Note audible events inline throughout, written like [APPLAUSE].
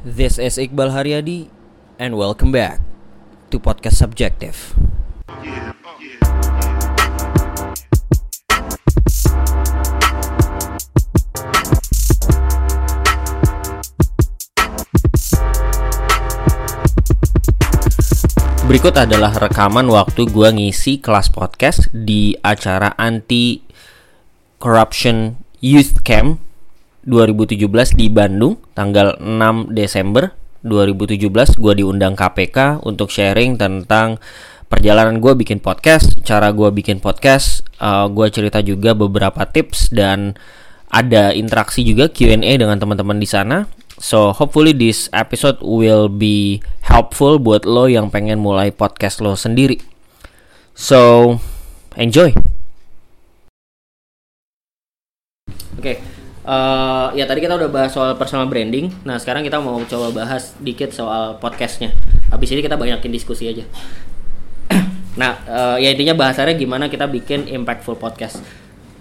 This is Iqbal Haryadi and welcome back to Podcast Subjective. Berikut adalah rekaman waktu gua ngisi kelas podcast di acara anti corruption youth camp 2017 di Bandung tanggal 6 Desember 2017 gue diundang KPK untuk sharing tentang perjalanan gue bikin podcast, cara gue bikin podcast, uh, gue cerita juga beberapa tips dan ada interaksi juga Q&A dengan teman-teman di sana. So hopefully this episode will be helpful buat lo yang pengen mulai podcast lo sendiri. So enjoy. Oke, okay. Uh, ya tadi kita udah bahas soal personal branding. Nah sekarang kita mau coba bahas dikit soal podcastnya. Habis ini kita banyakin diskusi aja. [CLEARS THROAT] nah uh, ya intinya bahasannya gimana kita bikin impactful podcast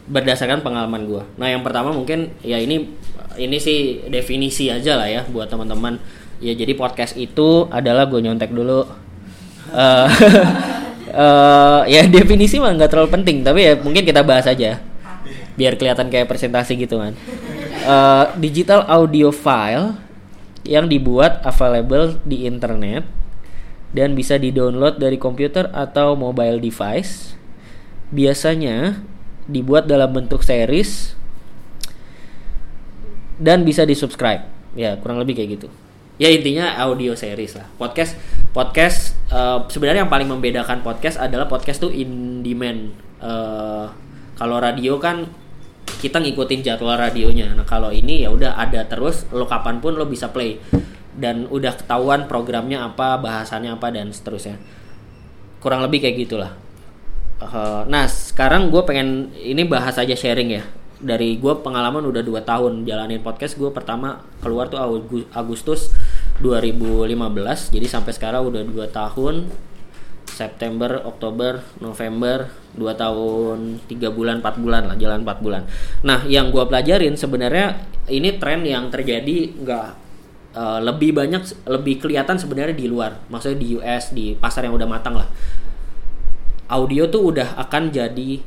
berdasarkan pengalaman gue. Nah yang pertama mungkin ya ini ini sih definisi aja lah ya buat teman-teman. Ya jadi podcast itu adalah gue nyontek dulu. Uh, uh, [LAUGHS] ya definisi mah nggak terlalu penting tapi ya mungkin kita bahas aja biar kelihatan kayak presentasi gitu kan. Uh, digital audio file yang dibuat available di internet dan bisa di-download dari komputer atau mobile device. Biasanya dibuat dalam bentuk series dan bisa di subscribe ya kurang lebih kayak gitu ya intinya audio series lah podcast podcast uh, sebenarnya yang paling membedakan podcast adalah podcast tuh in demand uh, kalau radio kan kita ngikutin jadwal radionya. Nah kalau ini ya udah ada terus lo kapan pun lo bisa play. Dan udah ketahuan programnya apa bahasannya apa dan seterusnya. Kurang lebih kayak gitulah. Uh, nah sekarang gue pengen ini bahas aja sharing ya. Dari gue pengalaman udah dua tahun jalanin podcast gue pertama keluar tuh Agustus 2015 jadi sampai sekarang udah dua tahun September Oktober November dua tahun tiga bulan empat bulan lah jalan empat bulan. Nah yang gue pelajarin sebenarnya ini tren yang terjadi nggak uh, lebih banyak lebih kelihatan sebenarnya di luar maksudnya di US di pasar yang udah matang lah. Audio tuh udah akan jadi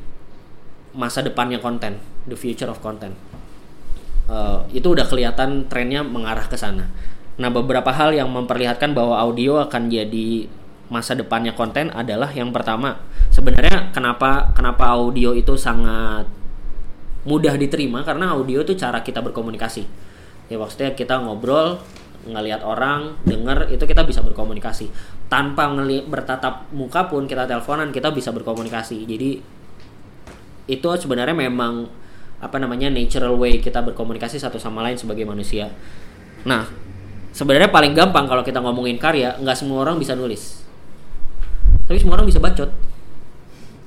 masa depannya konten the future of content. Uh, itu udah kelihatan trennya mengarah ke sana. Nah beberapa hal yang memperlihatkan bahwa audio akan jadi masa depannya konten adalah yang pertama. Sebenarnya kenapa kenapa audio itu sangat mudah diterima? Karena audio itu cara kita berkomunikasi. Ya maksudnya kita ngobrol ngelihat orang denger itu kita bisa berkomunikasi. Tanpa ngelihat bertatap muka pun kita teleponan kita bisa berkomunikasi. Jadi itu sebenarnya memang apa namanya natural way kita berkomunikasi satu sama lain sebagai manusia. Nah, sebenarnya paling gampang kalau kita ngomongin karya, nggak semua orang bisa nulis. Tapi semua orang bisa bacot.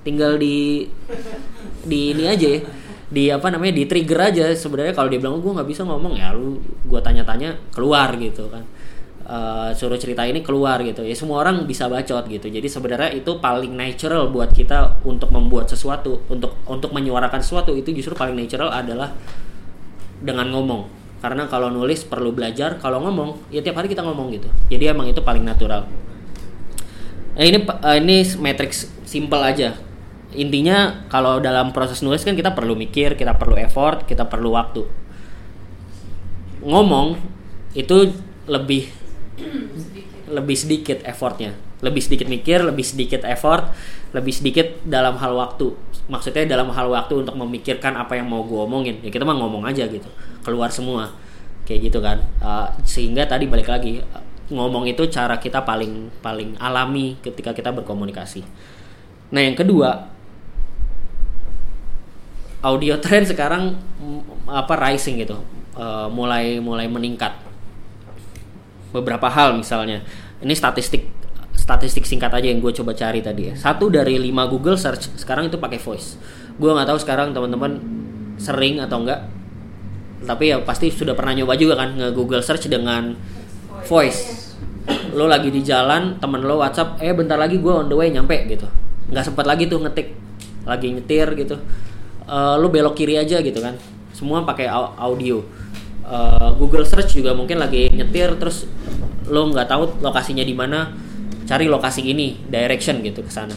Tinggal di di ini aja ya. Di apa namanya? di trigger aja sebenarnya kalau dia bilang oh, gue nggak bisa ngomong ya lu gue tanya-tanya keluar gitu kan. Uh, suruh cerita ini keluar gitu ya semua orang bisa bacot gitu jadi sebenarnya itu paling natural buat kita untuk membuat sesuatu untuk untuk menyuarakan sesuatu itu justru paling natural adalah dengan ngomong karena kalau nulis perlu belajar kalau ngomong ya tiap hari kita ngomong gitu jadi emang itu paling natural nah, ini uh, ini matrix simple aja. Intinya kalau dalam proses nulis kan kita perlu mikir kita perlu effort kita perlu waktu. Ngomong itu lebih lebih sedikit effortnya. Lebih sedikit mikir lebih sedikit effort lebih sedikit dalam hal waktu. Maksudnya dalam hal waktu untuk memikirkan apa yang mau gue omongin. Ya kita mah ngomong aja gitu. Keluar semua. Kayak gitu kan. Uh, sehingga tadi balik lagi ngomong itu cara kita paling paling alami ketika kita berkomunikasi. Nah yang kedua audio [LAUGHS] trend sekarang apa rising gitu. Uh, mulai mulai meningkat. Beberapa hal misalnya. Ini statistik statistik singkat aja yang gue coba cari tadi ya. Satu dari lima Google search sekarang itu pakai voice. Gue nggak tahu sekarang teman-teman sering atau enggak tapi ya pasti sudah pernah nyoba juga kan nge Google search dengan voice. Lo lagi di jalan temen lo WhatsApp eh bentar lagi gue on the way nyampe gitu. Nggak sempat lagi tuh ngetik. Lagi nyetir gitu. Uh, lo belok kiri aja gitu kan. Semua pakai audio. Uh, Google Search juga mungkin lagi nyetir terus lo nggak tahu lokasinya di mana cari lokasi ini direction gitu ke sana.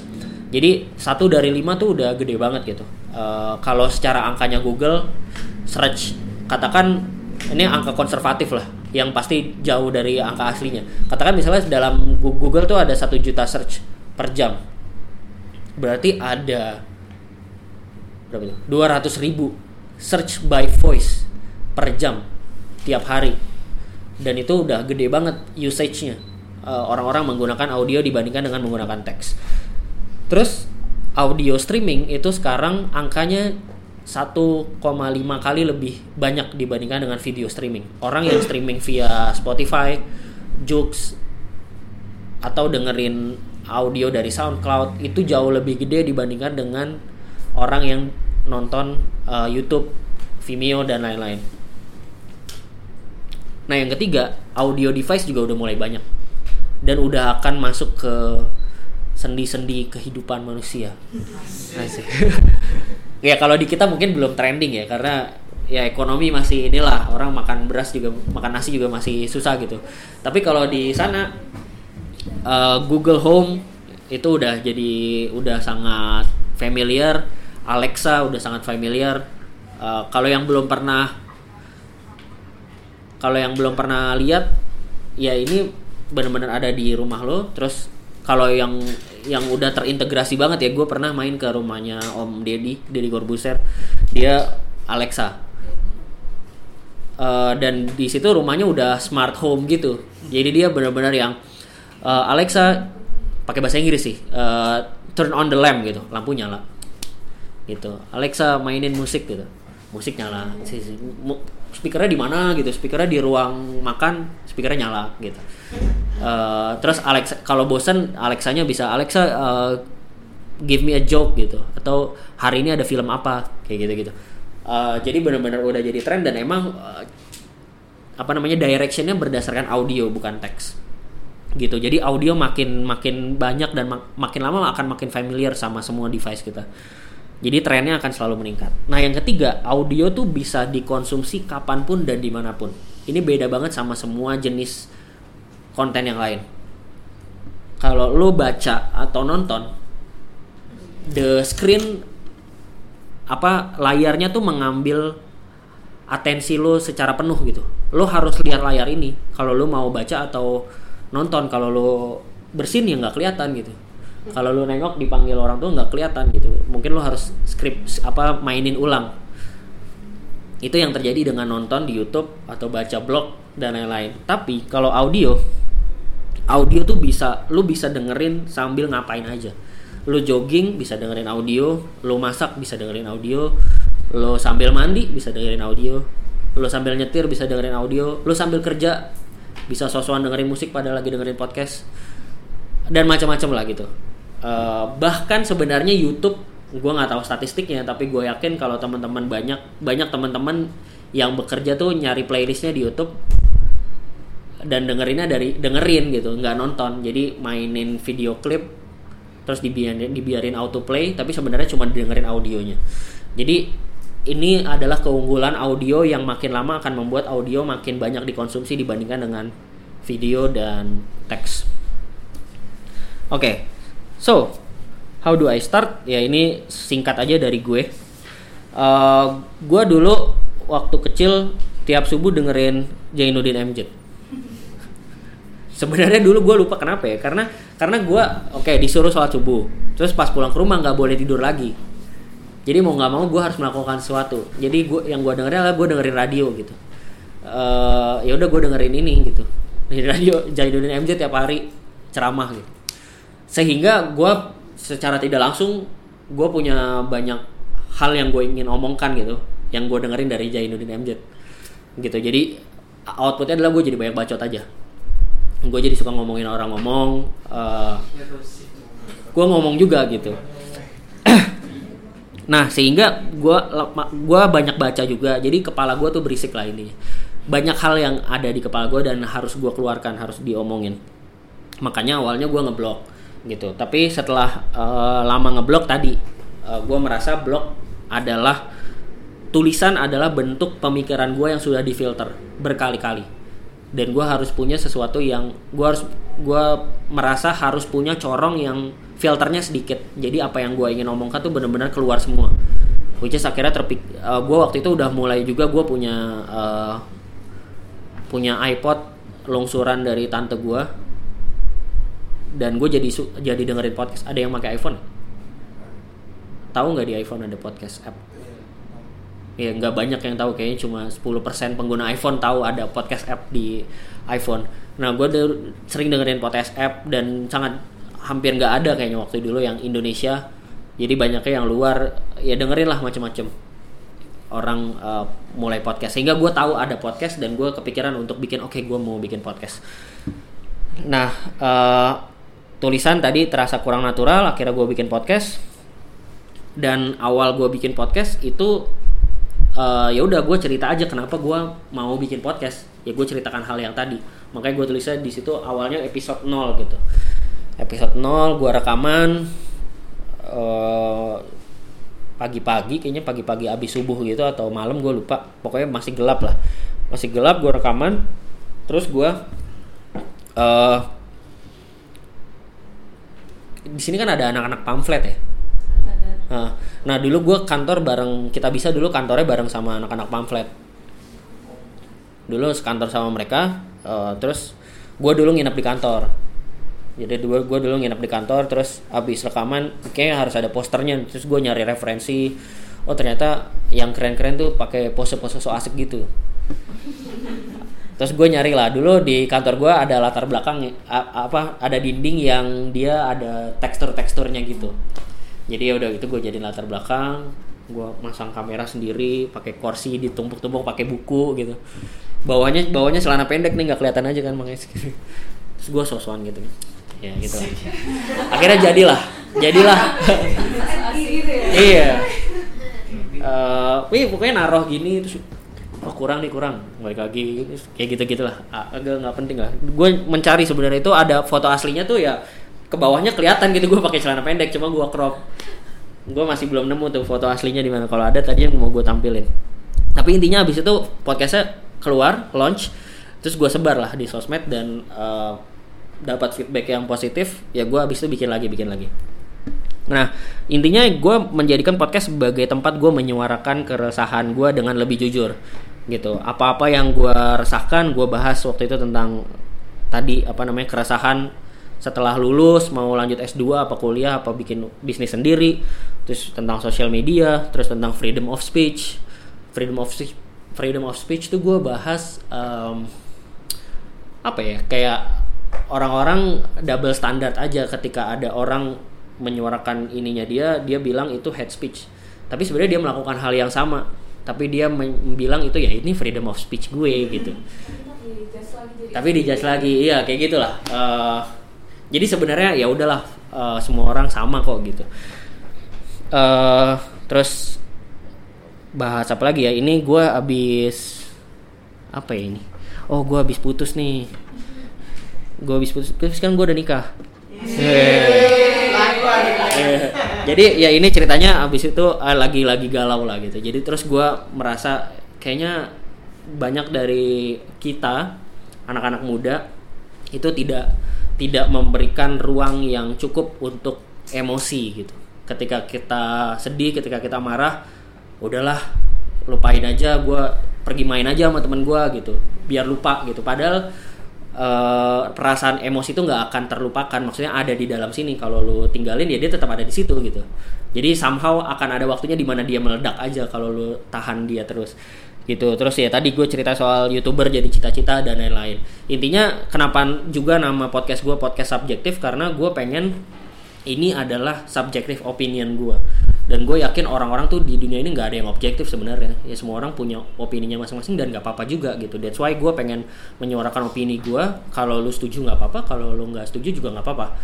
Jadi satu dari lima tuh udah gede banget gitu. Uh, kalau secara angkanya Google search katakan ini angka konservatif lah yang pasti jauh dari angka aslinya. Katakan misalnya dalam Google tuh ada satu juta search per jam. Berarti ada berapa itu? 200 ribu search by voice per jam tiap hari. Dan itu udah gede banget usage-nya. Uh, orang-orang menggunakan audio dibandingkan dengan menggunakan teks. Terus audio streaming itu sekarang angkanya 1,5 kali lebih banyak dibandingkan dengan video streaming orang yang streaming via Spotify, Joox atau dengerin audio dari SoundCloud itu jauh lebih gede dibandingkan dengan orang yang nonton uh, YouTube, Vimeo dan lain-lain. Nah yang ketiga audio device juga udah mulai banyak dan udah akan masuk ke sendi-sendi kehidupan manusia. [LAUGHS] ya kalau di kita mungkin belum trending ya karena ya ekonomi masih inilah orang makan beras juga makan nasi juga masih susah gitu. Tapi kalau di sana uh, Google Home itu udah jadi udah sangat familiar, Alexa udah sangat familiar. Uh, kalau yang belum pernah kalau yang belum pernah lihat ya ini benar-benar ada di rumah lo terus kalau yang yang udah terintegrasi banget ya. Gue pernah main ke rumahnya Om Deddy Deddy Corbuzier. Dia Alexa. Uh, dan di situ rumahnya udah smart home gitu. Jadi dia benar-benar yang uh, Alexa pakai bahasa Inggris sih uh, turn on the lamp gitu lampu nyala gitu. Alexa mainin musik gitu musik nyala speakernya di mana gitu speakernya di ruang makan speakernya nyala gitu. Uh, terus Alexa kalau bosan Alexanya bisa Alexa uh, give me a joke gitu. Atau hari ini ada film apa? Kayak gitu gitu uh, jadi benar-benar udah jadi tren dan emang uh, apa namanya directionnya berdasarkan audio bukan teks. Gitu. Jadi audio makin makin banyak dan mak makin lama akan makin familiar sama semua device kita jadi trennya akan selalu meningkat. Nah yang ketiga, audio tuh bisa dikonsumsi kapan pun dan di mana pun. Ini beda banget sama semua jenis konten yang lain. Kalau lo baca atau nonton, the screen apa layarnya tuh mengambil atensi lo secara penuh gitu. Lo harus lihat layar ini kalau lo mau baca atau nonton. Kalau lo bersin ya nggak kelihatan gitu kalau lu nengok dipanggil orang tuh nggak kelihatan gitu. Mungkin lu harus script apa mainin ulang. Itu yang terjadi dengan nonton di YouTube atau baca blog dan lain-lain. Tapi kalau audio audio tuh bisa lu bisa dengerin sambil ngapain aja. Lu jogging bisa dengerin audio. Lu masak bisa dengerin audio. Lu sambil mandi bisa dengerin audio. Lu sambil nyetir bisa dengerin audio. Lu sambil kerja bisa sosokan dengerin musik pada lagi dengerin podcast. Dan macam-macam lah gitu uh, bahkan sebenarnya YouTube gue nggak tahu statistiknya tapi gue yakin kalau teman-teman banyak banyak teman-teman yang bekerja tuh nyari playlistnya di YouTube dan dengerinnya dari dengerin gitu nggak nonton. Jadi mainin video klip terus dibiarin dibiarin autoplay tapi sebenarnya cuma dengerin audionya. Jadi ini adalah keunggulan audio yang makin lama akan membuat audio makin banyak dikonsumsi dibandingkan dengan video dan teks. Oke okay So, how do I start? Ya ini singkat aja dari gue. Uh, gue dulu waktu kecil tiap subuh dengerin Jainuddin MJ. Sebenarnya dulu gue lupa kenapa ya, karena karena gue oke okay, disuruh sholat subuh, terus pas pulang ke rumah nggak boleh tidur lagi. Jadi mau nggak mau gue harus melakukan sesuatu. Jadi gue yang gue dengerin adalah gue dengerin radio gitu. Uh, ya udah gue dengerin ini gitu. Di radio Jainuddin MJ tiap hari ceramah gitu sehingga gue secara tidak langsung gue punya banyak hal yang gue ingin omongkan gitu yang gue dengerin dari Jainuddin MJ gitu jadi outputnya adalah gue jadi banyak bacot aja. Gue jadi suka ngomongin orang ngomong uh, gue ngomong juga gitu. [CLEARS THROAT] Nah sehingga gue gua banyak baca juga jadi kepala gue tuh berisik lah ini banyak hal yang ada di kepala gue dan harus gue keluarkan harus diomongin. Makanya awalnya gue ngeblok gitu. Tapi setelah uh, lama ngeblok tadi uh, eh, gue merasa blog adalah tulisan adalah bentuk pemikiran gue yang sudah difilter berkali-kali. Dan gue harus punya sesuatu yang gue harus gue merasa harus punya corong yang filternya sedikit. Jadi apa yang gue ingin omongkan tuh benar-benar keluar semua. Which is akhirnya terpik uh, gue waktu itu udah mulai juga gue punya uh, punya iPod longsuran dari tante gue dan gue jadi jadi dengerin podcast. Ada yang pakai iPhone? Tahu nggak di iPhone ada podcast app? Ya nggak banyak yang tahu. Kayaknya cuma 10% pengguna iPhone tahu ada podcast app di iPhone. Nah gue sering dengerin podcast app dan sangat hampir nggak ada kayaknya waktu dulu yang Indonesia. Jadi banyaknya yang luar. Ya dengerin lah macam-macam orang uh, mulai podcast. Sehingga gue tahu ada podcast dan gue kepikiran untuk bikin oke okay, gue mau bikin podcast. Nah uh, tulisan tadi terasa kurang natural akhirnya gue bikin podcast. Dan awal gue bikin podcast itu uh, ya udah gue cerita aja kenapa gue mau bikin podcast. Ya gue ceritakan hal yang tadi. Makanya gue tulisnya di situ awalnya episode 0 gitu. Episode 0 gue rekaman uh, pagi-pagi kayaknya pagi-pagi abis subuh gitu atau malam gue lupa. Pokoknya masih gelap lah. Masih gelap gue rekaman. Terus gue uh, di sini kan ada anak-anak pamflet ya Nah, nah dulu gue kantor bareng kita bisa dulu kantornya bareng sama anak-anak pamflet. Dulu kantor sama mereka, uh, terus gue dulu nginep di kantor. Jadi gue gue dulu nginep di kantor, terus abis rekaman, kayaknya harus ada posternya. Terus gue nyari referensi. Oh ternyata yang keren-keren tuh pakai pose-pose so asik gitu. Terus gue nyari lah. Dulu di kantor gue ada latar belakang apa ada dinding yang dia ada tekstur-teksturnya gitu. Jadi ya udah gitu gue jadi latar belakang gue masang kamera sendiri pakai kursi ditumpuk-tumpuk pakai buku gitu. Bawahnya bawahnya celana pendek nih nggak kelihatan aja kan makanya terus gue sosokan gitu. Ya gitu. Lah. akhirnya jadilah jadilah. Iya. Uh, wih pokoknya naruh gini terus oh kurang nih kurang balik lagi kayak gitu gitulah agak nggak penting lah. Gue mencari sebenarnya itu ada foto aslinya tuh ya ke bawahnya kelihatan gitu. Gue pakai celana pendek cuma gue crop. Gue masih belum nemu tuh foto aslinya di mana. Kalau ada tadi yang mau gue tampilin. Tapi intinya abis itu podcastnya keluar launch terus gue sebar lah di sosmed dan uh, dapat feedback yang positif. Ya gue abis itu bikin lagi bikin lagi. Nah intinya gue menjadikan podcast sebagai tempat gue menyuarakan keresahan gue dengan lebih jujur gitu. Apa-apa yang gue resahkan gue bahas waktu itu tentang tadi apa namanya keresahan setelah lulus mau lanjut S2 apa kuliah apa bikin bisnis sendiri terus tentang sosial media terus tentang freedom of speech. Freedom of speech freedom of speech tuh gue bahas um, apa ya kayak orang-orang double standard aja. Ketika ada orang menyuarakan ininya dia dia bilang itu hate speech. Tapi sebenarnya dia melakukan hal yang sama tapi dia bilang itu ya ini freedom of speech gue gitu. Tapi dijudge lagi iya kayak gitulah. Uh, jadi sebenarnya ya udahlah uh, semua orang sama kok gitu. Uh, terus bahas apa lagi ya? Ini gue abis apa ya ini? Oh gue abis putus nih. Gue abis putus terus kan gue udah nikah. Yeah. yeah. [LAUGHS] jadi ya ini ceritanya abis itu uh, lagi-lagi galau lah gitu jadi terus gue merasa kayaknya banyak dari kita anak-anak muda itu tidak tidak memberikan ruang yang cukup untuk emosi gitu. Ketika kita sedih, ketika kita marah, udahlah lupain aja, gue pergi main aja sama temen gue gitu, biar lupa gitu. Padahal uh, perasaan emosi itu nggak akan terlupakan, maksudnya ada di dalam sini. Kalau lu tinggalin ya dia tetap ada di situ gitu. Jadi somehow akan ada waktunya di mana dia meledak aja kalau lu tahan dia terus gitu. Terus ya tadi gue cerita soal youtuber jadi cita-cita dan lain-lain. Intinya kenapa juga nama podcast gue podcast subjektif? Karena gue pengen ini adalah subjektif opinion gue dan gue yakin orang-orang tuh di dunia ini nggak ada yang objektif sebenarnya. Ya semua orang punya opininya masing-masing dan nggak apa-apa juga gitu. That's why gue pengen menyuarakan opini gue kalau lu setuju nggak apa-apa kalau lu nggak setuju juga nggak apa-apa.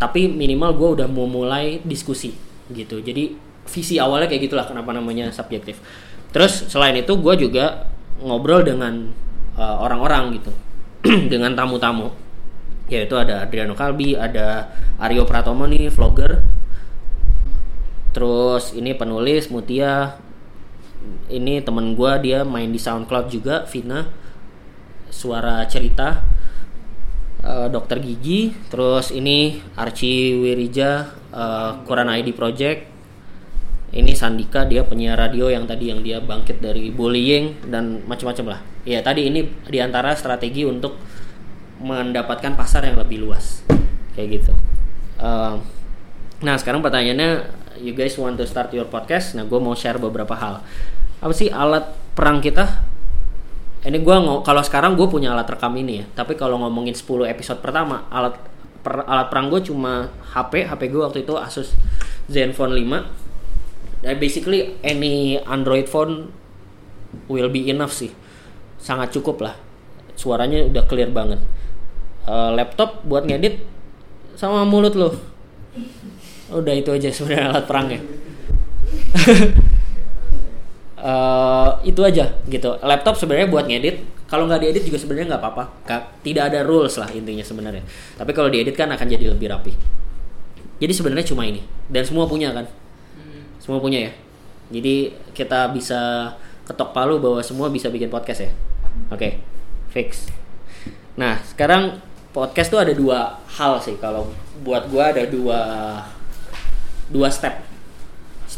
Tapi minimal gue udah mau mulai diskusi gitu. Jadi visi awalnya kayak gitulah kenapa namanya subjektif. Terus selain itu gue juga ngobrol dengan uh, orang-orang gitu. [CLEARS THROAT] Dengan tamu-tamu. Yaitu ada Adriano Kalbi ada Aryo Pratomo nih vlogger terus ini penulis Mutia. Ini temen gue dia main di SoundCloud juga Vina. Suara cerita. Uh, dokter gigi. Terus ini Archie Wirija uh, Quran ID Project. Ini Sandika dia penyiar radio yang tadi yang dia bangkit dari bullying dan macam-macam lah. Ya tadi ini di antara strategi untuk mendapatkan pasar yang lebih luas. Kayak gitu. Uh, nah sekarang pertanyaannya you guys want to start your podcast? Nah gue mau share beberapa hal. Apa sih alat perang kita? Ini gue kalau sekarang gue punya alat rekam ini ya. Tapi kalau ngomongin 10 episode pertama alat per, alat perang gue cuma HP HP gue waktu itu Asus Zenfone 5 dan basically any Android phone will be enough sih. Sangat cukup lah. Suaranya udah clear banget. Uh, laptop buat ngedit sama mulut lo udah itu aja sebenarnya alat perangnya. Uh, [LAUGHS] itu aja gitu. Laptop sebenarnya buat ngedit. Kalau nggak diedit juga sebenarnya nggak apa-apa. Tidak ada rules lah intinya sebenarnya. Tapi kalau diedit kan akan jadi lebih rapi. Jadi sebenarnya cuma ini. Dan semua punya kan? Semua punya ya? Jadi kita bisa ketok palu bahwa semua bisa bikin podcast ya? Oke okay. fix. Nah sekarang podcast tuh ada dua hal sih. Kalau buat gua ada dua dua step.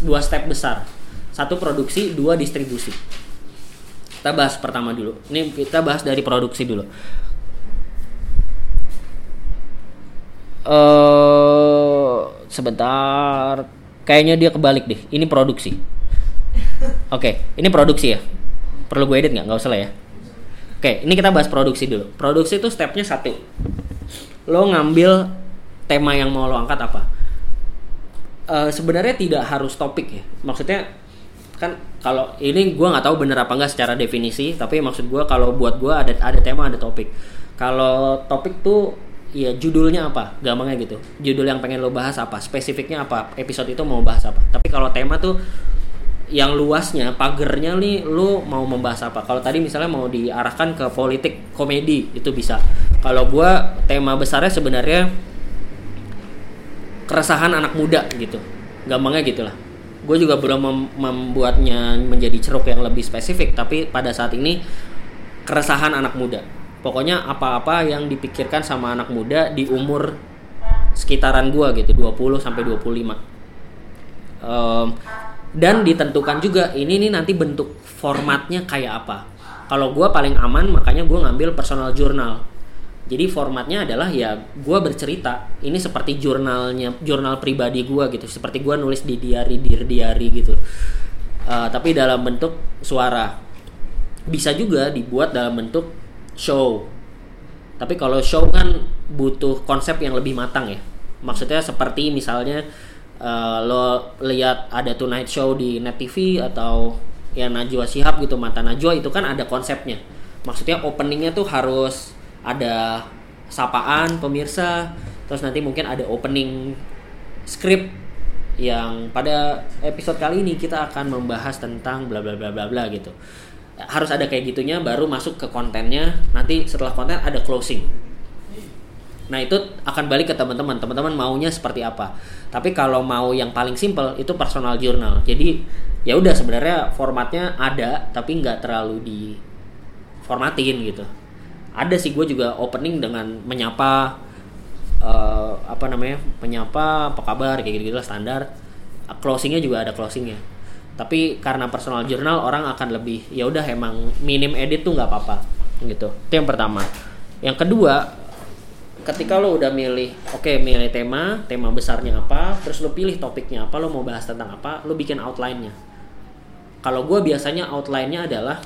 Dua step besar. Satu produksi dua distribusi. Kita bahas pertama dulu. Ini kita bahas dari produksi dulu. Uh, sebentar. Kayaknya dia kebalik deh. Ini produksi. Oke okay, ini produksi ya. Perlu gue edit nggak? Nggak usah lah ya. Oke okay, ini kita bahas produksi dulu. Produksi itu stepnya satu. Lo ngambil tema yang mau lo angkat apa uh, sebenarnya tidak harus topik ya. Maksudnya kan kalau ini gue nggak tahu bener apa enggak secara definisi tapi maksud gue kalau buat gue ada ada tema ada topik. Kalau topik tuh ya judulnya apa? Gampangnya gitu. Judul yang pengen lo bahas apa? Spesifiknya apa? Episode itu mau bahas apa? Tapi kalau tema tuh yang luasnya pagernya nih lo mau membahas apa? Kalau tadi misalnya mau diarahkan ke politik komedi itu bisa. Kalau gue tema besarnya sebenarnya keresahan anak muda gitu. Gampangnya gitulah. Gue juga belum mem membuatnya menjadi ceruk yang lebih spesifik tapi pada saat ini keresahan anak muda. Pokoknya apa-apa yang dipikirkan sama anak muda di umur sekitaran gue gitu 20 sampai 25 um, dan ditentukan juga ini nih nanti bentuk formatnya kayak apa. Kalau gue paling aman makanya gue ngambil personal journal jadi formatnya adalah ya gue bercerita ini seperti jurnalnya jurnal pribadi gue gitu seperti gue nulis di diary di diary gitu. Uh, tapi dalam bentuk suara. Bisa juga dibuat dalam bentuk show. Tapi kalau show kan butuh konsep yang lebih matang ya. Maksudnya seperti misalnya uh, lo lihat ada Tonight Show di Net TV atau ya Najwa Shihab gitu mata Najwa itu kan ada konsepnya. Maksudnya openingnya tuh harus ada sapaan pemirsa. Terus nanti mungkin ada opening script yang pada episode kali ini kita akan membahas tentang bla bla bla bla bla gitu. Harus ada kayak gitunya baru masuk ke kontennya. Nanti setelah konten ada closing. Nah itu akan balik ke teman-teman. Teman-teman maunya seperti apa? Tapi kalau mau yang paling simple itu personal journal. Jadi ya udah sebenarnya formatnya ada tapi nggak terlalu di formatin gitu ada sih gue juga opening dengan menyapa uh, apa namanya menyapa apa kabar kayak gitu, lah standar. Closingnya juga ada closingnya. Tapi karena personal journal orang akan lebih ya udah emang minim edit tuh nggak apa-apa gitu. Itu yang pertama. Yang kedua ketika lo udah milih oke okay, milih tema tema besarnya apa terus lo pilih topiknya apa lo mau bahas tentang apa lo bikin outline-nya. Kalau gue biasanya outline-nya adalah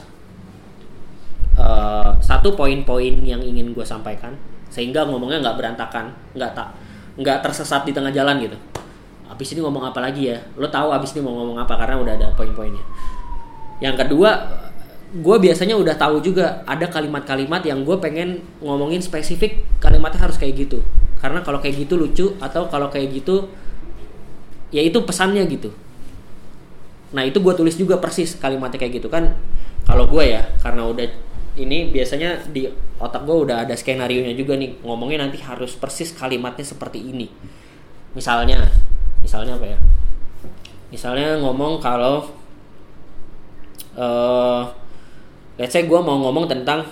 uh, satu poin-poin yang ingin gue sampaikan sehingga ngomongnya nggak berantakan nggak tak nggak tersesat di tengah jalan gitu. Abis ini ngomong apa lagi ya? Lo tahu abis ini mau ngomong apa karena udah ada poin-poinnya. Yang kedua gue biasanya udah tahu juga ada kalimat-kalimat yang gue pengen ngomongin spesifik kalimatnya harus kayak gitu. Karena kalau kayak gitu lucu atau kalau kayak gitu ya itu pesannya gitu. Nah itu gue tulis juga persis kalimatnya kayak gitu kan. Kalau gue ya karena udah ini biasanya di otak gue udah ada skenario nya juga nih. Ngomongnya nanti harus persis kalimatnya seperti ini. Misalnya misalnya apa ya? Misalnya ngomong kalau uh, let's say gue mau ngomong tentang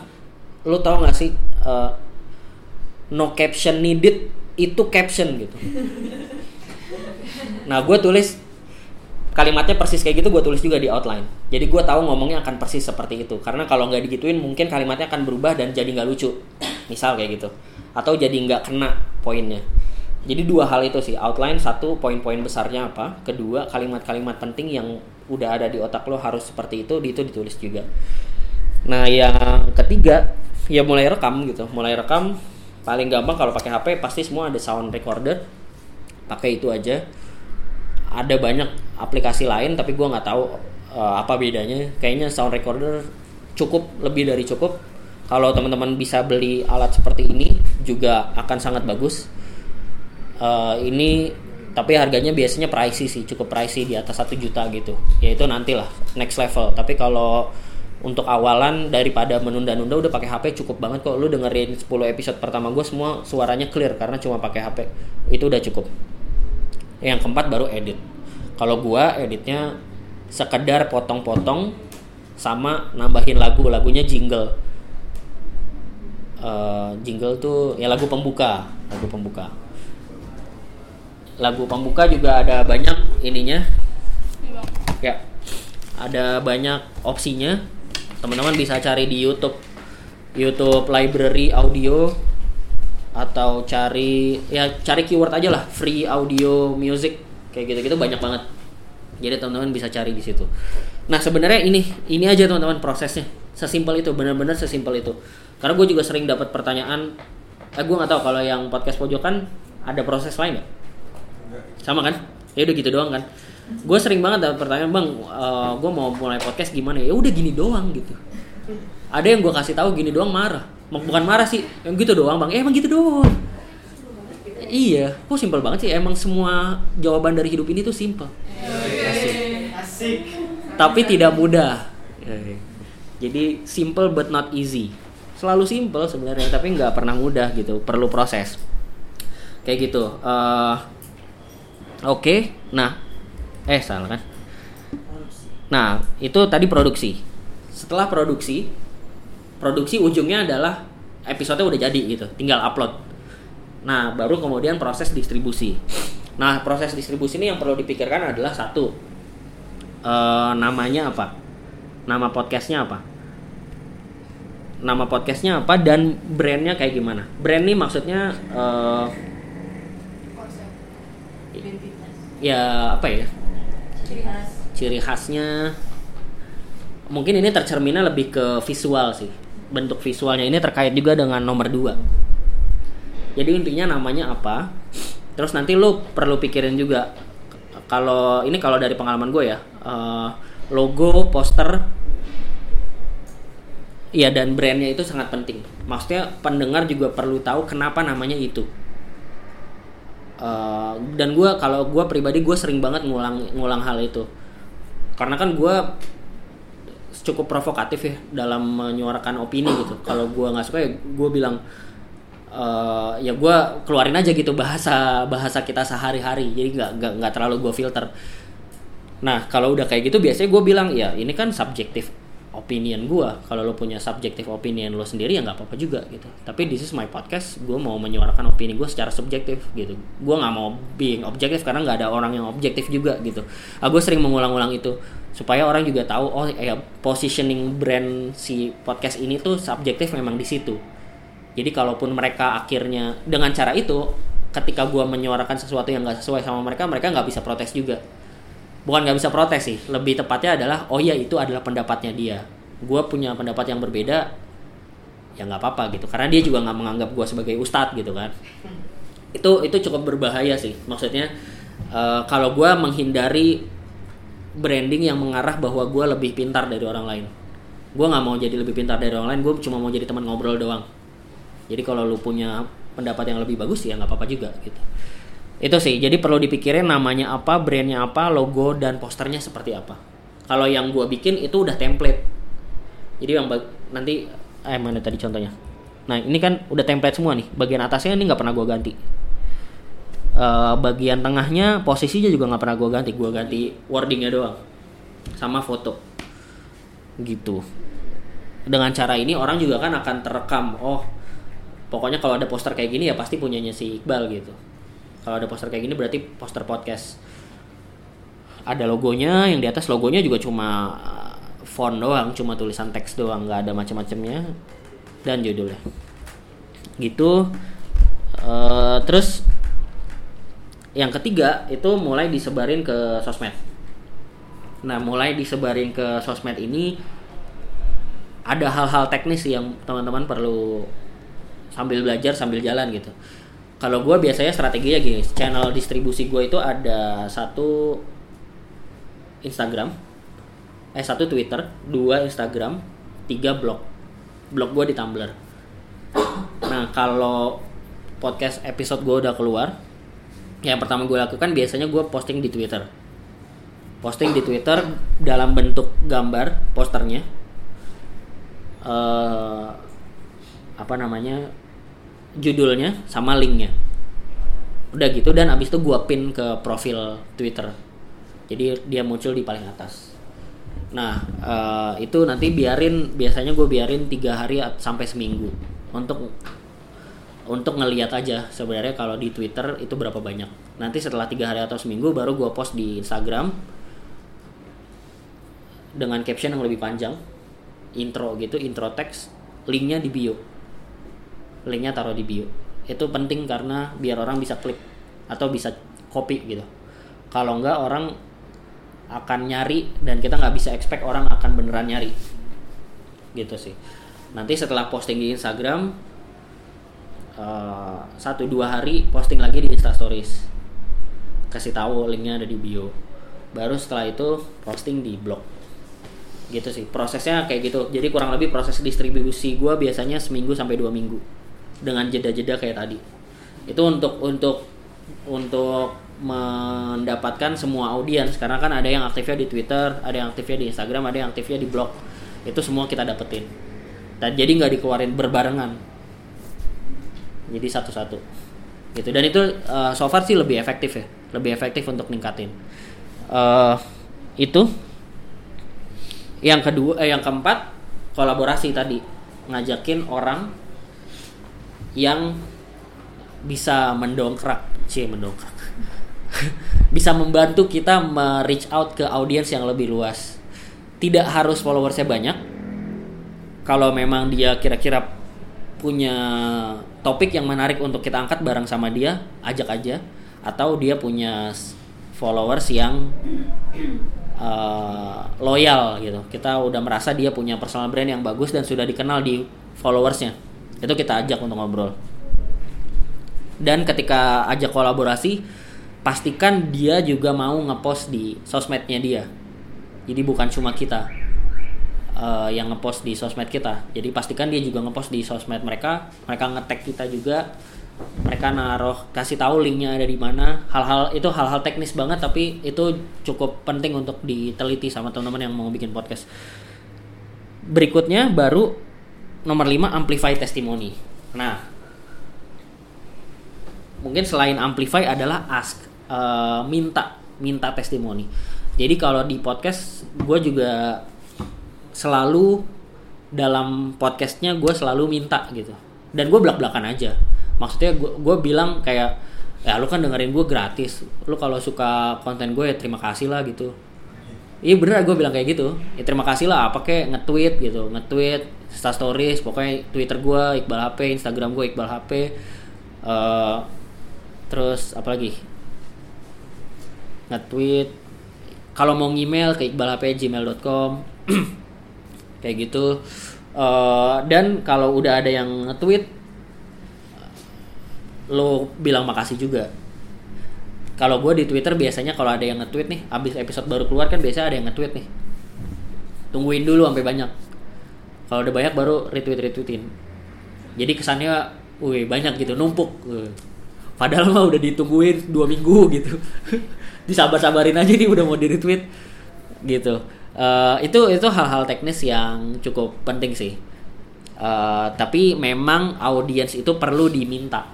lu tau gak sih uh, no caption needed itu caption gitu. Nah gue tulis kalimatnya persis kayak gitu gue tulis juga di outline. Jadi gue tahu ngomongnya akan persis seperti itu. Karena kalau nggak digituin mungkin kalimatnya akan berubah dan jadi nggak lucu. Misal kayak gitu. Atau jadi nggak kena poinnya. Jadi dua hal itu sih. Outline satu poin-poin besarnya apa. Kedua kalimat-kalimat penting yang udah ada di otak lo harus seperti itu di itu ditulis juga. Nah yang ketiga ya mulai rekam gitu. Mulai rekam paling gampang kalau pakai HP pasti semua ada sound recorder. Pakai itu aja. Ada banyak aplikasi lain tapi gue nggak tahu uh, apa bedanya. Kayaknya sound recorder cukup lebih dari cukup. Kalau teman-teman bisa beli alat seperti ini juga akan sangat bagus. Uh, ini tapi harganya biasanya pricey sih cukup pricey di atas satu juta gitu. Ya itu nantilah next level. Tapi kalau untuk awalan daripada menunda-nunda udah pakai HP cukup banget kok. Lu dengerin 10 episode pertama gue semua suaranya clear karena cuma pakai HP itu udah cukup. Yang keempat baru edit kalau gue editnya sekedar potong-potong sama nambahin lagu lagunya jingle. Uh, jingle tuh ya lagu pembuka lagu pembuka. Lagu pembuka juga ada banyak ininya. Ya ada banyak opsinya. Teman-teman bisa cari di YouTube. YouTube library audio atau cari ya cari keyword aja lah free audio music kayak gitu-gitu banyak banget. Jadi teman-teman bisa cari di situ. Nah sebenarnya ini ini aja teman-teman prosesnya. Sesimpel itu benar-benar sesimpel itu. Karena gue juga sering dapat pertanyaan eh gue nggak tahu kalau yang podcast pojokan ada proses lain nggak? Sama kan? Ya udah gitu doang kan. Gue sering banget dapat pertanyaan bang uh, eh, gue mau mulai podcast gimana ya? Udah gini doang gitu. Ada yang gue kasih tahu gini doang marah. Bukan marah sih yang gitu doang bang. Eh, emang gitu doang iya kok simpel banget sih. Emang semua jawaban dari hidup ini tuh simpel. Asik. Asik. Tapi tidak mudah. Jadi simple but not easy. Selalu simple sebenarnya tapi nggak pernah mudah gitu. Perlu proses. Kayak gitu. Uh, Oke, okay. nah, eh salah kan? Nah, itu tadi produksi. Setelah produksi, produksi ujungnya adalah episode udah jadi gitu, tinggal upload. Nah, baru kemudian proses distribusi. Nah, proses distribusi ini yang perlu dipikirkan adalah satu, uh, namanya apa? Nama podcastnya apa? Nama podcastnya apa dan brandnya kayak gimana? Brand ini maksudnya uh, ya apa ya ciri khas ciri khasnya mungkin ini tercerminnya lebih ke visual sih bentuk visualnya ini terkait juga dengan nomor dua jadi intinya namanya apa? Terus nanti lo perlu pikirin juga kalau ini kalau dari pengalaman gue ya uh, logo poster ya dan brandnya itu sangat penting. Maksudnya pendengar juga perlu tahu kenapa namanya itu. Uh, dan gue kalau gue pribadi gue sering banget ngulang ngulang hal itu. Karena kan gue cukup provokatif ya dalam menyuarakan opini gitu. Kalau gue nggak suka ya gue bilang uh, ya gue keluarin aja gitu bahasa bahasa kita sehari-hari. Jadi nggak nggak nggak terlalu gue filter. Nah kalau udah kayak gitu biasanya gue bilang ya ini kan subjektif opinion gue kalau lo punya subjektif opinion lo sendiri ya nggak apa-apa juga gitu. Tapi this is my podcast. Gue mau menyuarakan opini gue secara subjektif gitu. Gue nggak mau being objektif karena nggak ada orang yang objektif juga gitu. Ah, gue sering mengulang-ulang itu supaya orang juga tahu oh ya positioning brand si podcast ini tuh subjektif memang di situ jadi kalaupun mereka akhirnya dengan cara itu ketika gue menyuarakan sesuatu yang nggak sesuai sama mereka mereka nggak bisa protes juga. Bukan nggak bisa protes sih lebih tepatnya adalah oh iya itu adalah pendapatnya dia. Gue punya pendapat yang berbeda ya nggak apa-apa gitu. Karena dia juga nggak menganggap gue sebagai ustadz gitu kan. Itu itu cukup berbahaya sih. Maksudnya uh, kalau gue menghindari branding yang mengarah bahwa gue lebih pintar dari orang lain. Gue nggak mau jadi lebih pintar dari orang lain gue cuma mau jadi teman ngobrol doang jadi kalau lu punya pendapat yang lebih bagus ya nggak apa-apa juga gitu. Itu sih. Jadi perlu dipikirin namanya apa brandnya apa logo dan posternya seperti apa. Kalau yang gue bikin itu udah template. Jadi yang nanti eh mana tadi contohnya? Nah ini kan udah template semua nih. Bagian atasnya ini nggak pernah gue ganti. Uh, bagian tengahnya posisinya juga nggak pernah gue ganti. Gue ganti wordingnya doang. Sama foto. Gitu. Dengan cara ini orang juga kan akan terekam. Oh pokoknya kalau ada poster kayak gini ya pasti punyanya si Iqbal gitu. Kalau ada poster kayak gini berarti poster podcast. Ada logonya yang di atas logonya juga cuma font doang cuma tulisan teks doang nggak ada macam-macamnya. Dan judulnya. Gitu. Uh, terus yang ketiga itu mulai disebarin ke sosmed. Nah mulai disebarin ke sosmed ini ada hal-hal teknis yang teman-teman perlu sambil belajar sambil jalan gitu. Kalau gue biasanya strateginya gini channel distribusi gue itu ada satu Instagram eh satu Twitter dua Instagram tiga blog. Blog gue di Tumblr. Nah kalau podcast episode gue udah keluar yang pertama gue lakukan biasanya gue posting di Twitter. Posting di Twitter dalam bentuk gambar posternya. Uh, apa namanya judulnya sama linknya. Udah gitu dan abis itu gue pin ke profil Twitter. Jadi dia muncul di paling atas. Nah uh, itu nanti biarin biasanya gue biarin tiga hari sampai seminggu untuk untuk ngeliat aja sebenarnya kalau di Twitter itu berapa banyak. Nanti setelah tiga hari atau seminggu baru gue post di Instagram dengan caption yang lebih panjang intro gitu intro teks linknya di bio linknya taruh di bio. Itu penting karena biar orang bisa klik atau bisa copy gitu. Kalau enggak orang akan nyari dan kita nggak bisa expect orang akan beneran nyari. Gitu sih. Nanti setelah posting di Instagram uh, satu dua hari posting lagi di Instastories kasih tahu linknya ada di bio. Baru setelah itu posting di blog. Gitu sih. Prosesnya kayak gitu. Jadi kurang lebih proses distribusi gue biasanya seminggu sampai dua minggu dengan jeda-jeda kayak tadi itu untuk untuk untuk mendapatkan semua audiens karena kan ada yang aktifnya di Twitter, ada yang aktifnya di Instagram, ada yang aktifnya di blog. Itu semua kita dapetin. Dan jadi nggak dikeluarin berbarengan. Jadi satu-satu. Gitu. Dan itu uh, so far sih lebih efektif ya, lebih efektif untuk ningkatin. Uh, itu. Yang kedua, eh, yang keempat kolaborasi tadi ngajakin orang yang bisa mendongkrak, sih mendongkrak [LAUGHS] bisa membantu kita reach out ke audiens yang lebih luas. Tidak harus followersnya banyak. Kalau memang dia kira-kira punya topik yang menarik untuk kita angkat bareng sama dia, ajak aja. Atau dia punya followers yang uh, loyal gitu. Kita udah merasa dia punya personal brand yang bagus dan sudah dikenal di followersnya. Itu kita ajak untuk ngobrol. Dan ketika ajak kolaborasi, pastikan dia juga mau ngepost di sosmednya dia. Jadi bukan cuma kita uh, yang ngepost di sosmed kita. Jadi pastikan dia juga ngepost di sosmed mereka. Mereka ngetek kita juga. Mereka naruh kasih tahu linknya ada di mana. Hal-hal itu hal-hal teknis banget tapi itu cukup penting untuk diteliti sama teman-teman yang mau bikin podcast. Berikutnya baru nomor 5 amplify testimoni nah mungkin selain amplify adalah ask uh, minta minta testimoni jadi kalau di podcast gue juga selalu dalam podcastnya gue selalu minta gitu. Dan gue belak belakan aja. Maksudnya gue bilang kayak ya lu kan dengerin gue gratis. Lu kalau suka konten gue ya terima kasih lah gitu. Iya bener gue bilang kayak gitu. Ya terima kasih lah apa kayak nge-tweet gitu. Nge-tweet stories pokoknya twitter gue Iqbal HP Instagram gue Iqbal HP uh, eh, terus apalagi nge-tweet. Kalau mau email ke iqbalhp@gmail.com [CLEARS THROAT] kayak gitu. Uh, dan kalau udah ada yang nge-tweet lo bilang makasih juga. Kalau gue di Twitter biasanya kalau ada yang nge-tweet nih abis episode baru keluar kan biasa ada yang nge-tweet nih. Tungguin dulu sampai banyak kalau udah banyak baru retweet retweetin jadi kesannya wih banyak gitu numpuk. Padahal mah udah ditungguin dua minggu gitu. [LAUGHS] Disabar-sabarin aja nih udah mau di retweet gitu. Uh, itu itu hal-hal teknis yang cukup penting sih. Uh, tapi memang audiens itu perlu diminta.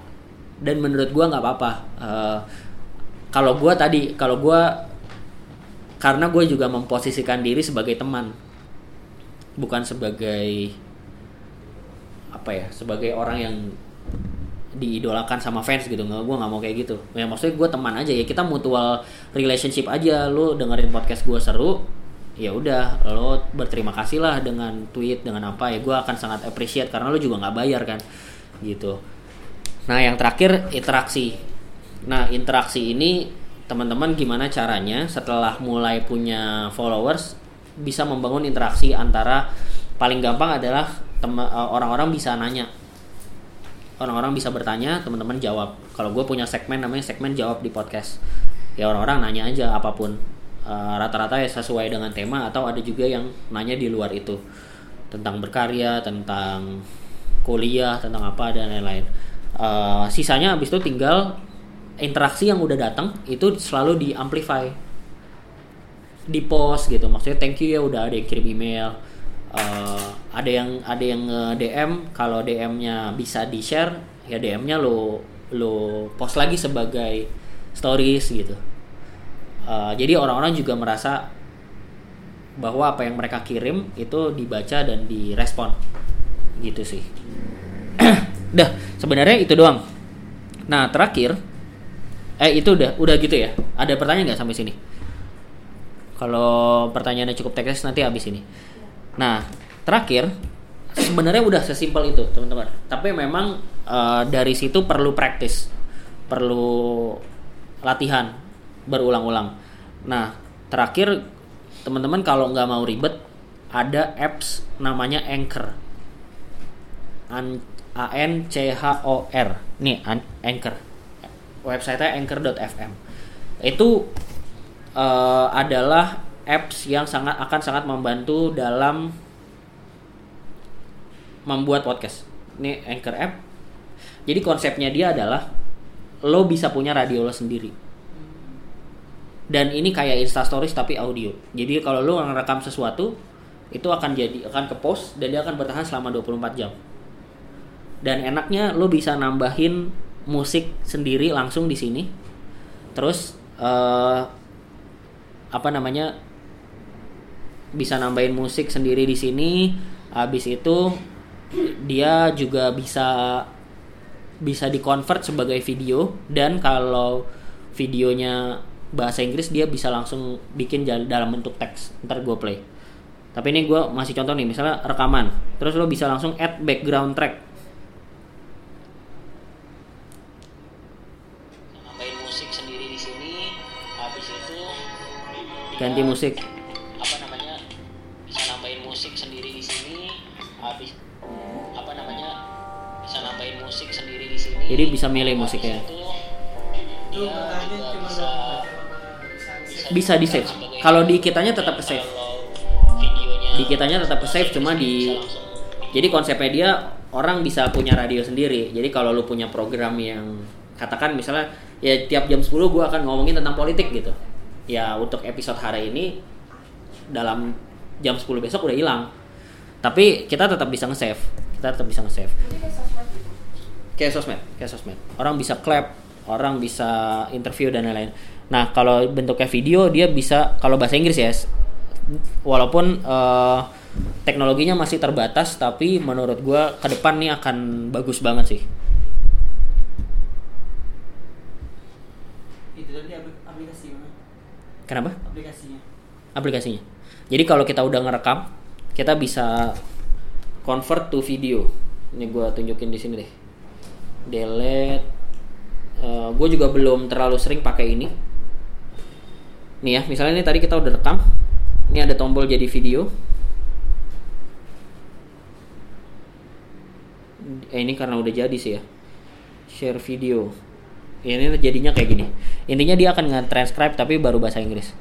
Dan menurut gue nggak apa-apa. Uh, kalau gue tadi kalau gue karena gue juga memposisikan diri sebagai teman bukan sebagai apa ya sebagai orang yang diidolakan sama fans gitu. Nggak gue nggak mau kayak gitu. Ya maksudnya gue teman aja ya. Kita mutual relationship aja. Lu dengerin podcast gue seru ya udah. Lo berterima kasih lah dengan tweet dengan apa. Ya gue akan sangat appreciate karena lo juga nggak bayar kan gitu. Nah yang terakhir interaksi. Nah interaksi ini teman-teman gimana caranya setelah mulai punya followers bisa membangun interaksi antara paling gampang adalah orang-orang bisa nanya. Orang-orang bisa bertanya teman-teman jawab. Kalau gue punya segmen namanya segmen jawab di podcast. Ya orang-orang nanya aja apa pun. Uh, rata-rata ya sesuai dengan tema atau ada juga yang nanya di luar itu. Tentang berkarya tentang kuliah tentang apa dan lain-lain. Uh, sisanya habis itu tinggal interaksi yang udah datang itu selalu di amplify di post gitu. Maksudnya thank you ya udah ada yang kirim email. Uh, ada yang ada yang DM kalau DM-nya bisa di share ya DM-nya lo lo post lagi sebagai stories gitu. Uh, jadi orang-orang juga merasa bahwa apa yang mereka kirim itu dibaca dan direspon. Gitu sih. [CLEARS THROAT] Dah sebenarnya itu doang. Nah terakhir eh itu udah udah gitu ya. Ada pertanyaan nggak sampai sini kalau pertanyaannya cukup teknis nanti habis ini Nah, terakhir sebenarnya udah sesimpel itu, teman-teman. Tapi memang uh, dari situ perlu praktis, perlu latihan berulang-ulang. Nah, terakhir teman-teman kalau nggak mau ribet, ada apps namanya Anchor. A N C H O R. Nih, Anchor. Websitenya anchor.fm. Itu uh, adalah apps yang sangat akan sangat membantu dalam membuat podcast. Ini Anchor app. Jadi konsepnya dia adalah lo bisa punya radio lo sendiri. Dan ini kayak Insta Stories tapi audio. Jadi kalau lo ngerekam sesuatu itu akan jadi akan ke post dan dia akan bertahan selama 24 jam. Dan enaknya lo bisa nambahin musik sendiri langsung di sini. Terus uh, apa namanya bisa nambahin musik sendiri di sini. Habis itu dia juga bisa bisa dikonvert sebagai video. Dan kalau videonya bahasa Inggris dia bisa langsung bikin dalam bentuk teks. Ntar gue play. Tapi ini gue masih contoh nih misalnya rekaman. Terus lo bisa langsung add background track ganti musik. Jadi bisa milih musiknya. Bisa di save kalau di kitanya tetap ke save di kitanya tetap ke save cuma di jadi konsepnya dia orang bisa punya radio sendiri. Jadi kalau lu punya program yang katakan misalnya ya tiap jam 10 gue akan ngomongin tentang politik gitu ya untuk episode hari ini dalam jam 10 besok udah hilang. Tapi kita tetap bisa nge-save. Kita tetap bisa nge-save. Kayak sosmed kayak sosmed orang bisa clap orang bisa interview dan lain-lain. Nah kalau bentuknya video dia bisa kalau bahasa Inggris ya walaupun uh, teknologinya masih terbatas tapi menurut gue ke depan nih akan bagus banget sih itu tadi aplikasi kenapa? Aplikasinya. Aplikasinya. Jadi kalau kita udah ngerekam kita bisa convert to video. Ini gue tunjukin di sini deh. Delete. Uh, eh, gue juga belum terlalu sering pakai ini. Nih ya misalnya ini tadi kita udah rekam. Ini ada tombol jadi video. Eh, ini karena udah jadi sih ya. Share video. Ini jadinya kayak gini intinya dia akan nge-transcribe tapi baru bahasa Inggris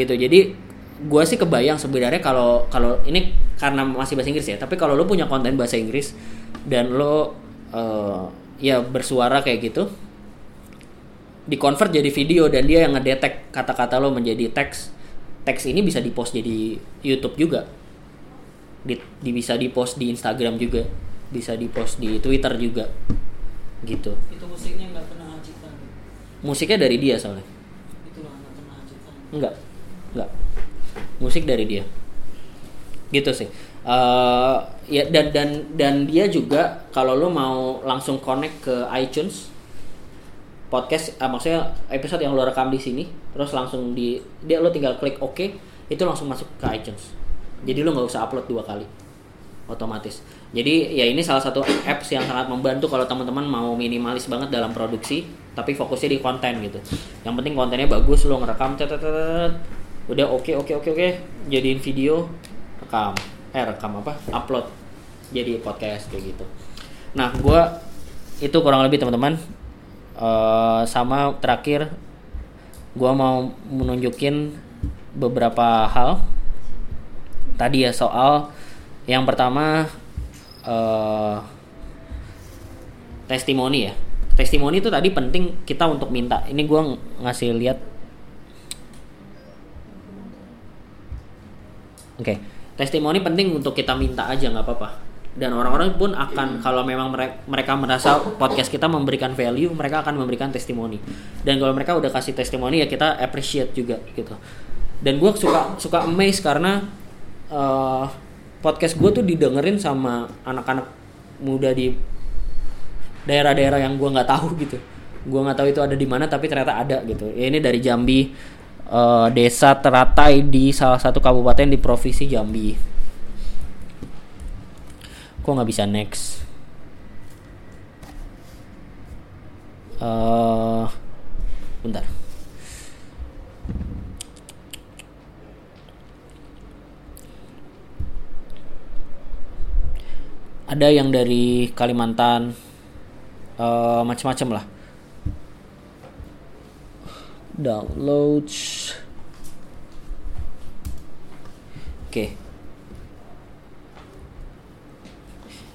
gitu. Jadi gue sih kebayang sebenarnya kalau kalau ini karena masih bahasa Inggris ya tapi kalau lo punya konten bahasa Inggris dan lo uh, ya bersuara kayak gitu di convert jadi video dan dia yang ngedetek kata-kata lo menjadi teks teks ini bisa dipost jadi YouTube juga. Di, di bisa dipost di Instagram juga bisa dipost di Twitter juga gitu. Itu musiknya nggak pernah ngajikan musiknya dari dia soalnya. Itu nggak pernah enggak enggak musik dari dia. Gitu sih. Eh, ya dan dan dan dia juga kalau lo mau langsung connect ke iTunes podcast ah, maksudnya episode yang lo rekam di sini terus langsung di dia lo tinggal klik OK itu langsung masuk ke iTunes. Jadi lo nggak usah upload dua kali. Otomatis. Jadi ya ini salah satu apps yang sangat membantu kalau teman-teman mau minimalis banget dalam produksi tapi fokusnya di konten gitu. Yang penting kontennya bagus lo ngerekam tet, tet, tet, tet. udah oke oke oke oke. Jadiin video rekam. Eh rekam apa? Upload. Jadi podcast kayak gitu. Nah gua itu kurang lebih teman-teman. Eh, sama terakhir gua mau menunjukin beberapa hal. Tadi ya soal yang pertama eh testimoni ya. Testimoni itu tadi penting kita untuk minta. Ini ng- ngasih lihat oke. Testimoni penting untuk kita minta aja nggak apa-apa. Dan orang-orang pun akan kalau memang mere- mereka merasa podcast kita memberikan value mereka akan memberikan testimoni. Dan kalau mereka udah kasih testimoni ya kita appreciate juga gitu. Dan gue suka suka amazed karena eh, podcast gue tuh didengerin sama anak-anak muda di daerah-daerah yang gue nggak tahu gitu. Gue nggak tahu itu ada di mana tapi ternyata ada gitu. Ya, ini dari Jambi eh, desa teratai di salah satu kabupaten di provinsi Jambi. Kok nggak bisa next? Eh bentar. Ada yang dari Kalimantan eh macam-macam lah downloads. Oke.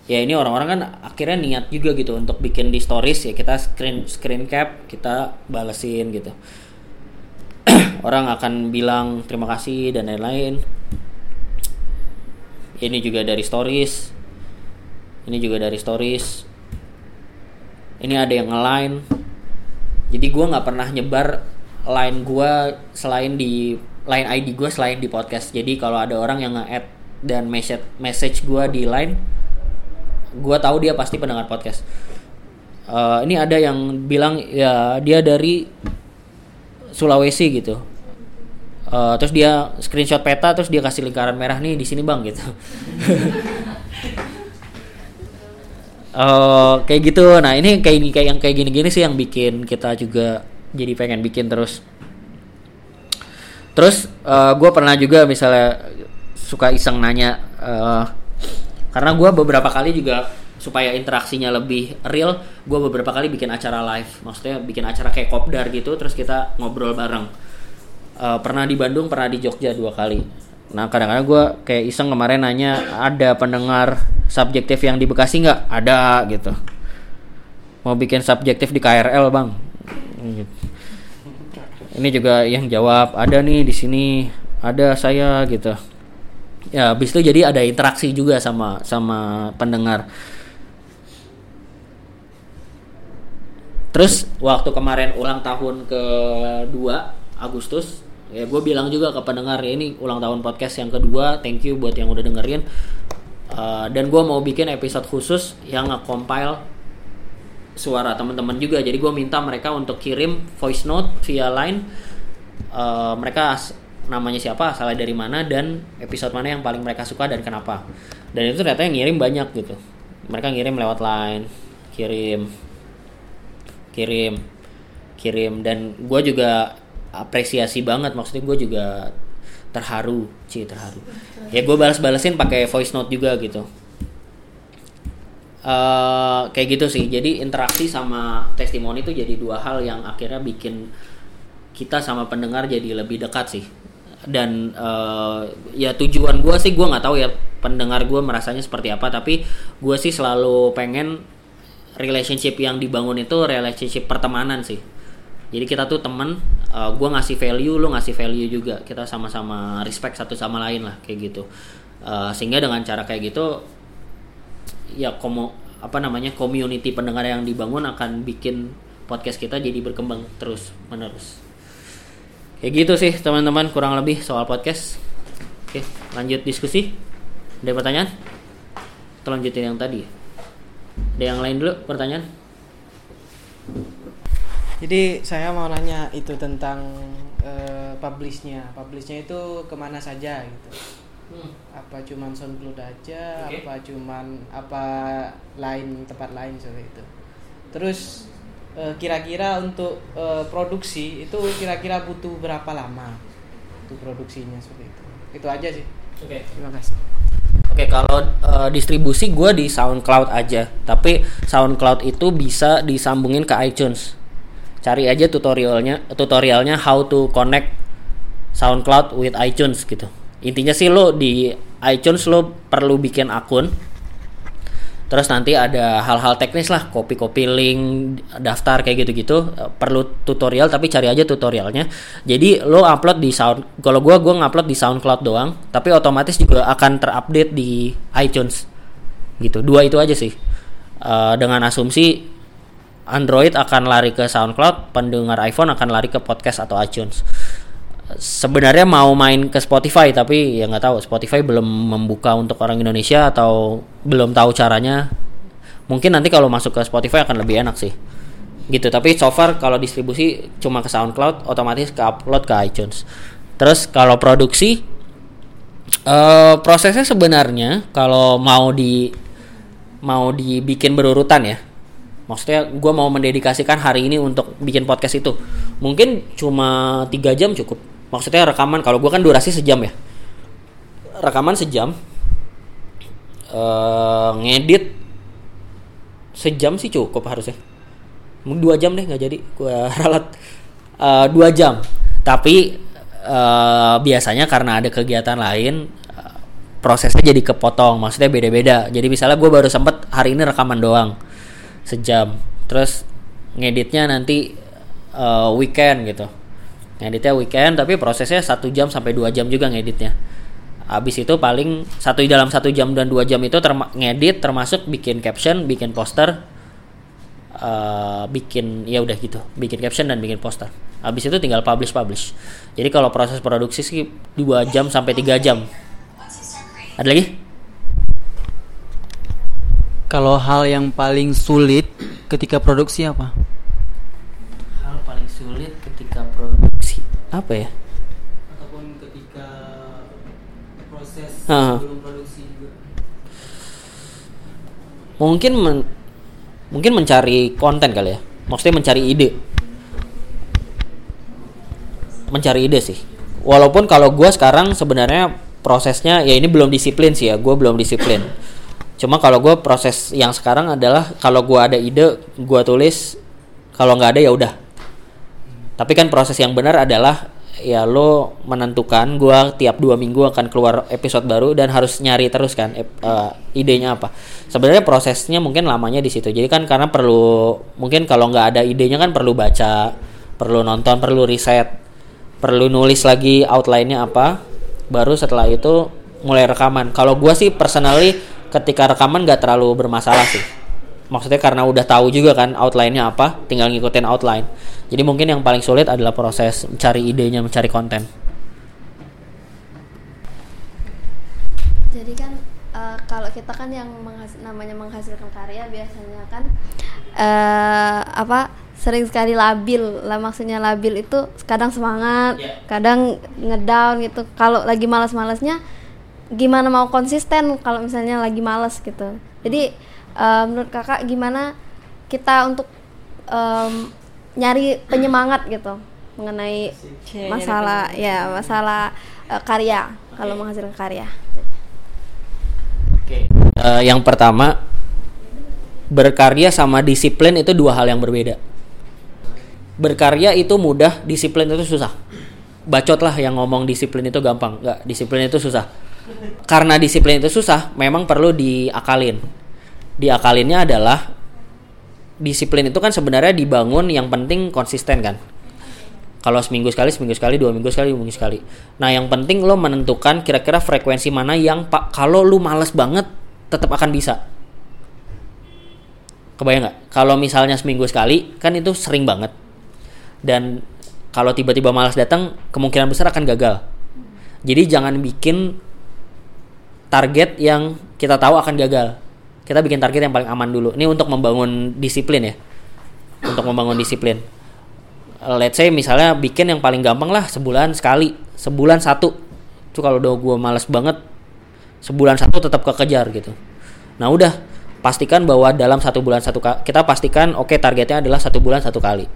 Ya ini orang-orang kan akhirnya niat juga gitu untuk bikin di stories. Ya kita screen screen cap kita balesin gitu. [CLEARS THROAT] Orang akan bilang terima kasih dan lain-lain. Ini juga dari stories. Ini juga dari stories. Ini ada yang nge-line. Jadi gue nggak pernah nyebar line gue selain di line ID gue selain di podcast. Jadi kalau ada orang yang nge-add dan message message gue di line gue tahu dia pasti pendengar podcast. Eh, ini ada yang bilang ya dia dari Sulawesi gitu. Eh, terus dia screenshot peta terus dia kasih lingkaran merah nih di sini bang gitu. [LAUGHS] Eh, kayak gitu. Nah ini kayak kayak yang kayak gini-gini sih yang bikin kita juga jadi pengen bikin terus. Terus gue pernah juga misalnya suka iseng nanya eh, karena gue beberapa kali juga supaya interaksinya lebih real gue beberapa kali bikin acara live. Maksudnya bikin acara kayak kopdar gitu terus kita ngobrol bareng. Eh, pernah di Bandung pernah di Jogja dua kali. Nah kadang-kadang gue kayak iseng kemarin nanya ada pendengar subjektif yang di Bekasi nggak? Ada gitu. Mau bikin subjektif di KRL bang. Ini juga yang jawab ada nih di sini ada saya gitu. Ya habis itu jadi ada interaksi juga sama sama pendengar. Terus waktu kemarin ulang tahun kedua Agustus ya gue bilang juga ke pendengar ya ini ulang tahun podcast yang kedua thank you buat yang udah dengerin. Uh, dan gue mau bikin episode khusus yang nge-compile suara teman-teman juga. Jadi gue minta mereka untuk kirim voice note via line Uh, mereka namanya siapa asalnya dari mana dan episode mana yang paling mereka suka dan kenapa. Dan itu ternyata yang ngirim banyak gitu. Mereka ngirim lewat line kirim kirim kirim. Dan gue juga apresiasi banget maksudnya gue juga terharu cie terharu. Ya gue balas-balesin pakai voice note juga gitu Eh, kayak gitu sih. Jadi interaksi sama testimoni itu jadi dua hal yang akhirnya bikin kita sama pendengar jadi lebih dekat sih. Dan eh, ya tujuan gue sih gue nggak tahu ya pendengar gue merasanya seperti apa. Tapi gue sih selalu pengen relationship yang dibangun itu relationship pertemanan sih. Jadi kita tuh temen uh, gue ngasih value lo ngasih value juga. Kita sama-sama respect satu sama lain lah kayak gitu. Uh, sehingga dengan cara kayak gitu ya komo apa namanya community pendengar yang dibangun akan bikin podcast kita jadi berkembang terus menerus. Kayak gitu sih teman-teman kurang lebih soal podcast. Oke lanjut diskusi. Ada pertanyaan? Kita lanjutin yang tadi. Ada yang lain dulu pertanyaan? Jadi saya mau nanya itu tentang eh, publishnya. Publishnya itu ke mana saja gitu? Apa cuman SoundCloud aja? Oke. Apa cuman apa lain tempat lain seperti itu? Terus eh, kira-kira untuk eh, produksi itu kira-kira butuh berapa lama untuk produksinya seperti itu? Itu aja sih. oke Terima kasih. Oke, kalau eh, distribusi gue di SoundCloud aja, tapi SoundCloud itu bisa disambungin ke iTunes. Cari aja tutorialnya, tutorialnya how to connect SoundCloud with iTunes gitu. Intinya sih lo di iTunes lo perlu bikin akun. Terus nanti ada hal-hal teknis lah, copy-copy link, daftar kayak gitu-gitu. Perlu tutorial tapi cari aja tutorialnya. Jadi lo upload di Sound kalau gua gua ngupload di SoundCloud doang, tapi otomatis juga akan terupdate di iTunes. Gitu. Dua itu aja sih. Eh, dengan asumsi Android akan lari ke SoundCloud, pendengar iPhone akan lari ke podcast atau iTunes. Sebenarnya mau main ke Spotify tapi ya nggak tahu Spotify belum membuka untuk orang Indonesia atau belum tahu caranya. Mungkin nanti kalau masuk ke Spotify akan lebih enak sih. Gitu. Tapi so far kalau distribusi cuma ke SoundCloud, otomatis ke upload ke iTunes. Terus kalau produksi eh prosesnya sebenarnya kalau mau di mau dibikin berurutan ya maksudnya gue mau mendedikasikan hari ini untuk bikin podcast itu mungkin cuma tiga jam cukup maksudnya rekaman kalau gue kan durasi sejam ya. Rekaman sejam eh ngedit sejam sih cukup harusnya. Mungkin dua jam deh nggak jadi gue [LAUGHS] ralat. Eh, dua jam. Tapi eh, biasanya karena ada kegiatan lain prosesnya jadi kepotong maksudnya beda-beda. Jadi misalnya gue baru sempet hari ini rekaman doang sejam. Terus ngeditnya nanti eh, weekend gitu ngeditnya weekend tapi prosesnya satu jam sampai dua jam juga ngeditnya. Habis itu paling satu dalam satu jam dan dua jam itu terma- ngedit termasuk bikin caption bikin poster eh, bikin ya udah gitu bikin caption dan bikin poster. Habis itu tinggal publish publish jadi kalau proses produksi sih dua jam sampai tiga jam. Ada lagi? Kalau hal yang paling sulit ketika produksi apa? hal paling sulit apa ya? Ataupun ketika proses Ah. sebelum produksi juga. mungkin men- mungkin mencari konten kali ya. Maksudnya mencari ide. Mencari ide sih. Walaupun kalau gue sekarang sebenarnya prosesnya ya ini belum disiplin sih ya. Gue belum disiplin. Cuma kalau gue proses yang sekarang adalah kalau gue ada ide gue tulis. Kalau nggak ada ya udah tapi kan proses yang benar adalah ya lo menentukan gua tiap dua minggu akan keluar episode baru dan harus nyari terus kan ep- eh, idenya apa. Sebenarnya prosesnya mungkin lamanya di situ. Jadi kan karena perlu mungkin kalau nggak ada idenya kan perlu baca perlu nonton perlu riset perlu nulis lagi outline-nya apa. Baru setelah itu mulai rekaman. Kalau gua sih personally ketika rekaman nggak terlalu bermasalah sih maksudnya karena udah tahu juga kan outline-nya apa, tinggal ngikutin outline. Jadi mungkin yang paling sulit adalah proses mencari idenya, mencari konten. Jadi kan eh, kalau kita kan yang menghas- namanya menghasilkan karya biasanya kan eh apa sering sekali labil lah maksudnya labil itu kadang semangat, Ya. kadang ngedown gitu. Kalau lagi malas-malasnya gimana mau konsisten kalau misalnya lagi malas gitu. Jadi eh, menurut kakak gimana kita untuk em, nyari penyemangat gitu mengenai masalah ya masalah eh, karya kalau menghasilkan karya. Oke. Eh, yang pertama berkarya sama disiplin itu dua hal yang berbeda. Berkarya itu mudah, disiplin itu susah. bacot lah yang ngomong disiplin itu gampang nggak disiplin itu susah karena disiplin itu susah memang perlu diakalin diakalinnya adalah disiplin itu kan sebenarnya dibangun yang penting konsisten kan. Kalau seminggu sekali seminggu sekali dua minggu sekali dua minggu sekali. Nah yang penting lo menentukan kira-kira frekuensi mana yang pak kalau lu males banget tetap akan bisa. Kebayang nggak? Kalau misalnya seminggu sekali kan itu sering banget. Dan kalau tiba-tiba malas datang kemungkinan besar akan gagal. Jadi jangan bikin target yang kita tahu akan gagal kita bikin target yang paling aman dulu. Ini untuk membangun disiplin ya. Untuk membangun disiplin. Let's say misalnya bikin yang paling gampang lah sebulan sekali. Sebulan satu. Itu kalau udah gue males banget sebulan satu tetap kekejar gitu. Nah udah. Pastikan bahwa dalam satu bulan satu ka- kita pastikan oke targetnya adalah satu bulan satu kali.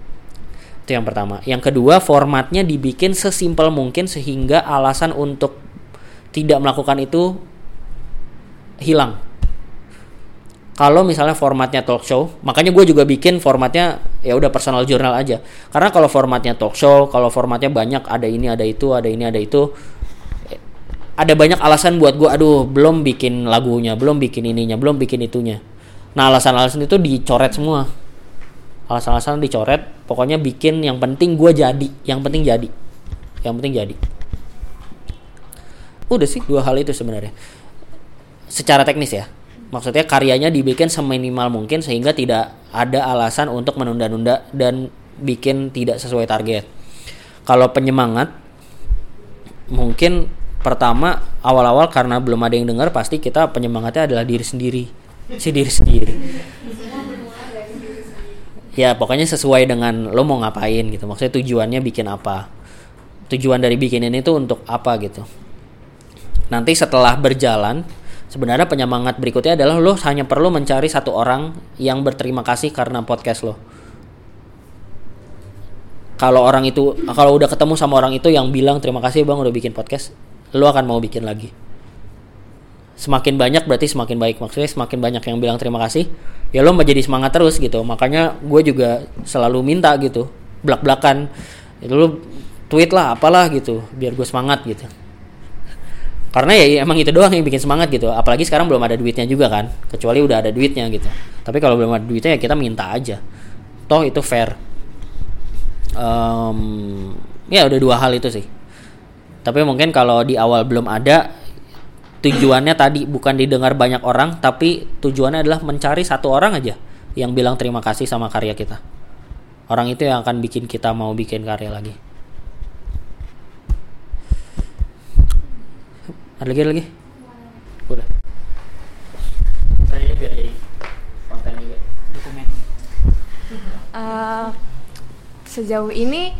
Itu yang pertama. Yang kedua formatnya dibikin sesimpel mungkin sehingga alasan untuk tidak melakukan itu hilang kalau misalnya formatnya talk show makanya gue juga bikin formatnya ya udah personal journal aja. Karena kalau formatnya talk show kalau formatnya banyak ada ini ada itu ada ini ada itu ada banyak alasan buat gue aduh belum bikin lagunya belum bikin ininya belum bikin itunya. Nah alasan-alasan itu dicoret semua. Alasan-alasan dicoret pokoknya bikin yang penting gue jadi yang penting jadi yang penting jadi. Udah sih dua hal itu sebenarnya. Secara teknis ya maksudnya karyanya dibikin seminimal mungkin sehingga tidak ada alasan untuk menunda-nunda dan bikin tidak sesuai target. Kalau penyemangat mungkin pertama awal-awal karena belum ada yang dengar pasti kita penyemangatnya adalah diri sendiri. Si diri sendiri. Ya pokoknya sesuai dengan lo mau ngapain gitu. Maksudnya tujuannya bikin apa. Tujuan dari bikin ini tuh untuk apa gitu. Nanti setelah berjalan sebenarnya penyemangat berikutnya adalah lo hanya perlu mencari satu orang yang berterima kasih karena podcast lo. Kalau orang itu kalau udah ketemu sama orang itu yang bilang terima kasih bang udah bikin podcast lo akan mau bikin lagi. Semakin banyak berarti semakin baik. Maksudnya semakin banyak yang bilang terima kasih ya lo menjadi semangat terus gitu. Makanya gue juga selalu minta gitu belak belakan itu lo tweet lah apalah gitu biar gue semangat gitu karena ya emang itu doang yang bikin semangat gitu. Apalagi sekarang belum ada duitnya juga kan. Kecuali udah ada duitnya gitu. Tapi kalau belum ada duitnya ya kita minta aja. Toh itu fair. Em, ya udah dua hal itu sih. Tapi mungkin kalau di awal belum ada tujuannya tadi bukan didengar banyak orang tapi tujuannya adalah mencari satu orang aja yang bilang terima kasih sama karya kita. Orang itu yang akan bikin kita mau bikin karya lagi ada lagi ada lagi? Udah Tadi biar jadi konten juga. Dokumen. Eh, sejauh ini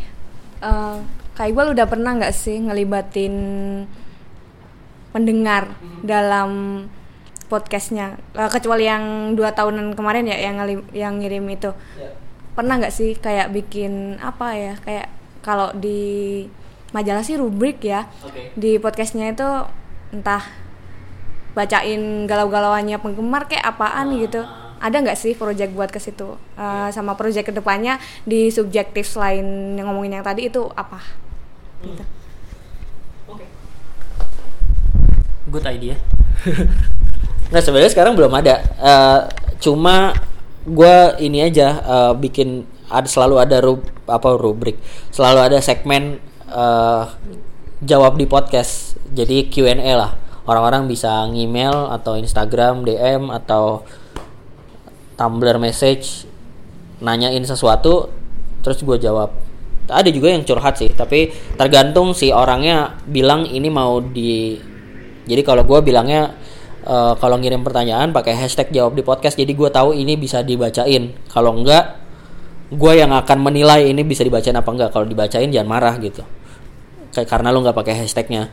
eh, Kak Iqbal udah pernah nggak sih ngelibatin pendengar dalam podcastnya? Eh, kecuali yang dua tahunan kemarin ya yang ngeli- yang ngirim itu. Pernah nggak sih kayak bikin apa ya kayak kalau di majalah sih rubrik ya Oke. di podcastnya itu entah bacain galau-galauannya penggemar kayak apaan gitu. Ada nggak sih project buat ke situ? Eh, sama project ke depannya di subjektif selain yang ngomongin yang tadi itu apa? Gitu. good idea. [LAUGHS] Nah sebenarnya sekarang belum ada. Eh, cuma gue ini aja eh, bikin ada selalu ada rub, apa rubrik. Selalu ada segmen eh, jawab di podcast. Jadi Q&A lah. Orang-orang bisa ngemail atau Instagram DM atau Tumblr message nanyain sesuatu terus gue jawab. Ada juga yang curhat sih tapi tergantung si orangnya bilang ini mau di jadi kalau gue bilangnya eh, kalau ngirim pertanyaan pakai hashtag jawab di podcast jadi gue tahu ini bisa dibacain. Kalau enggak gue yang akan menilai ini bisa dibacain apa enggak. Kalau dibacain jangan marah gitu kayak karena lo nggak pakai hashtagnya.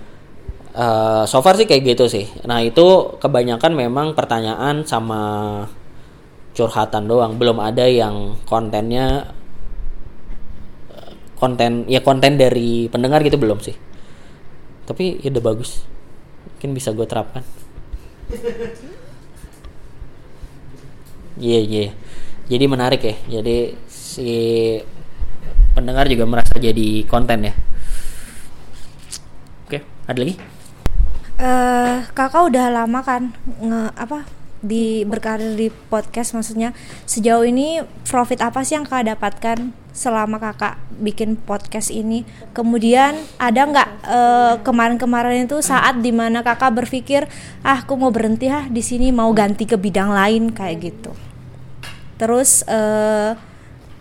Eh, so far sih kayak gitu sih. Nah itu kebanyakan memang pertanyaan sama curhatan doang. Belum ada yang kontennya konten ya konten dari pendengar gitu belum sih. Tapi ya udah bagus. Mungkin bisa gue terapkan. Iya iya. Jadi menarik ya. Jadi si pendengar juga merasa jadi konten ya Ada lagi? eh kakak udah lama kan nge apa di berkarir di podcast maksudnya sejauh ini profit apa sih yang kakak dapatkan selama kakak bikin podcast ini kemudian ada nggak eh, kemarin-kemarin itu saat di mana kakak berpikir ah aku mau berhenti ah di sini mau ganti ke bidang lain kayak gitu terus eh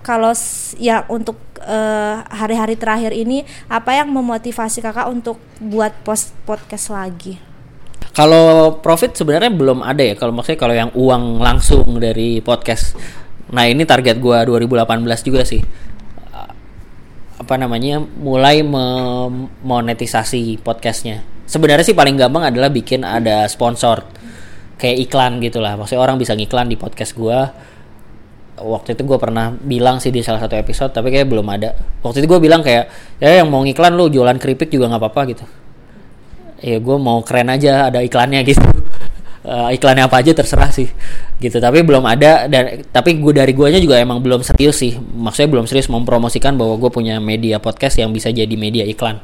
kalau ya untuk eh, hari-hari terakhir ini apa yang memotivasi kakak untuk buat post podcast lagi Kalau profit sebenarnya belum ada ya. Kalau maksudnya kalau yang uang langsung dari podcast. Nah, ini target gua 2018 juga sih. Uh, Apa namanya? Mulai memonetisasi podcastnya. Sebenarnya sih paling gampang adalah bikin ada sponsor kayak iklan gitulah. Maksudnya orang bisa ngiklan di podcast gua. Waktu itu gue pernah bilang sih di salah satu episode, tapi kayak belum ada. Waktu itu gue bilang kayak, ya yang mau ngiklan lu jualan keripik juga nggak apa-apa gitu. Ya gue mau keren aja ada iklannya [LAUGHS] gitu. Eh, iklannya apa aja terserah sih gitu. Tapi belum ada dan tapi gue dari guanya juga emang belum serius sih. Maksudnya belum serius mempromosikan bahwa gue punya media podcast yang bisa jadi media iklan.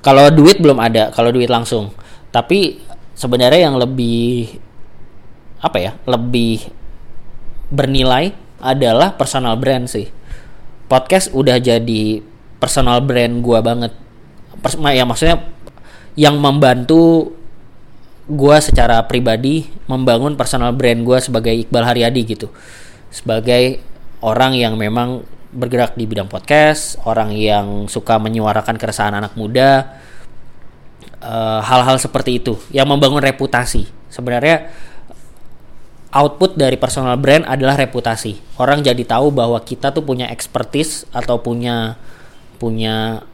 Kalau duit belum ada kalau duit langsung. Tapi sebenarnya yang lebih apa ya lebih bernilai adalah personal brand sih. Podcast udah jadi personal brand gua banget. Pers- ya maksudnya yang membantu gua secara pribadi membangun personal brand gua sebagai Iqbal Haryadi gitu. Sebagai orang yang memang bergerak di bidang podcast orang yang suka menyuarakan keresahan anak muda eh, hal-hal seperti itu. Yang membangun reputasi. Sebenarnya output dari personal brand adalah reputasi. Orang jadi tahu bahwa kita tuh punya expertise atau punya punya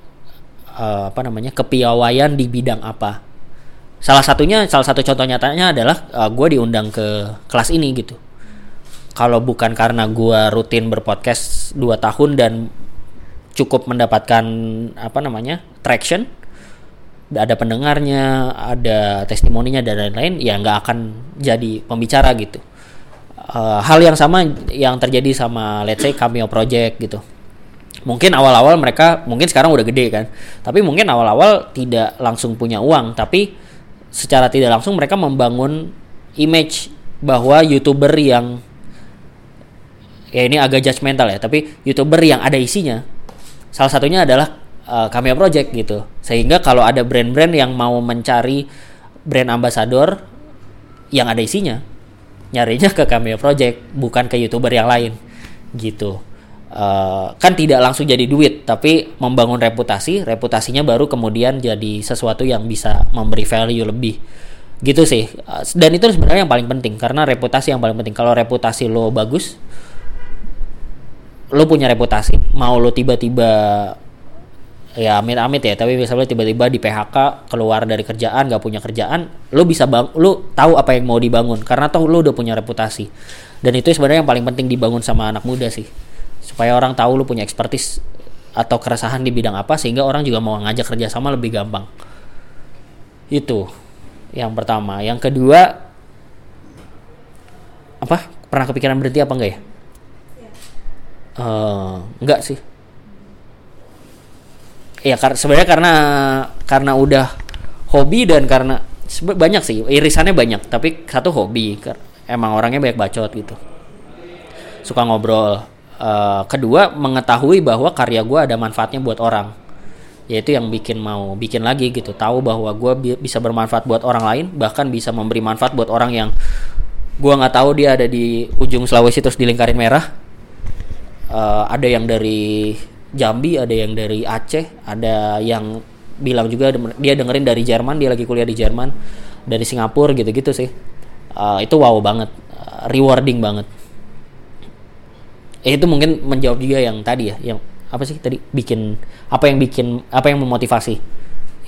eh, apa namanya kepiawaian di bidang apa. Salah satunya, salah satu contoh nyatanya adalah gue diundang ke kelas ini gitu. Kalau bukan karena gue rutin berpodcast 2 tahun dan cukup mendapatkan apa namanya traction, ada pendengarnya, ada testimoninya dan lain-lain, ya nggak akan jadi pembicara gitu. Eh, hal yang sama yang terjadi sama let's say cameo project gitu. Mungkin awal-awal mereka mungkin sekarang udah gede kan, tapi mungkin awal-awal tidak langsung punya uang, tapi secara tidak langsung mereka membangun image bahwa youtuber yang ya ini agak judgmental ya, tapi youtuber yang ada isinya salah satunya adalah uh, Cameo Project gitu. Sehingga kalau ada brand-brand yang mau mencari brand ambassador yang ada isinya, nyarinya ke Cameo Project bukan ke youtuber yang lain. Gitu. Uh, kan tidak langsung jadi duit, tapi membangun reputasi, reputasinya baru kemudian jadi sesuatu yang bisa memberi value lebih. Gitu sih. Uh, dan itu sebenarnya yang paling penting karena reputasi yang paling penting. Kalau reputasi lo bagus lo punya reputasi mau lo tiba-tiba ya amit-amit ya. Tapi misalnya tiba-tiba di PHK keluar dari kerjaan gak punya kerjaan lo bisa bang lo tahu apa yang mau dibangun. Karena toh lo udah punya reputasi. Dan itu sebenarnya yang paling penting dibangun sama anak muda sih. Supaya orang tahu lo punya expertise atau keresahan di bidang apa sehingga orang juga mau ngajak kerja sama lebih gampang. Itu yang pertama. Yang kedua apa? Pernah kepikiran berhenti apa enggak ya? Eh, enggak sih ya kar sebenarnya karena karena udah hobi dan karena banyak sih irisannya banyak tapi satu hobi emang orangnya banyak bacot gitu. Suka ngobrol. Eh, kedua mengetahui bahwa karya gue ada manfaatnya buat orang. Yaitu yang bikin mau bikin lagi gitu tahu bahwa gue bisa bermanfaat buat orang lain bahkan bisa memberi manfaat buat orang yang gue nggak tahu dia ada di ujung Sulawesi terus di lingkaran merah. Eh, ada yang dari Jambi, ada yang dari Aceh, ada yang bilang juga dia dengerin dari Jerman, dia lagi kuliah di Jerman, dari Singapura gitu-gitu sih. Eh, itu wow banget, eh, rewarding banget. Eh, itu mungkin menjawab juga yang tadi ya, yang apa sih tadi bikin apa yang bikin apa yang memotivasi.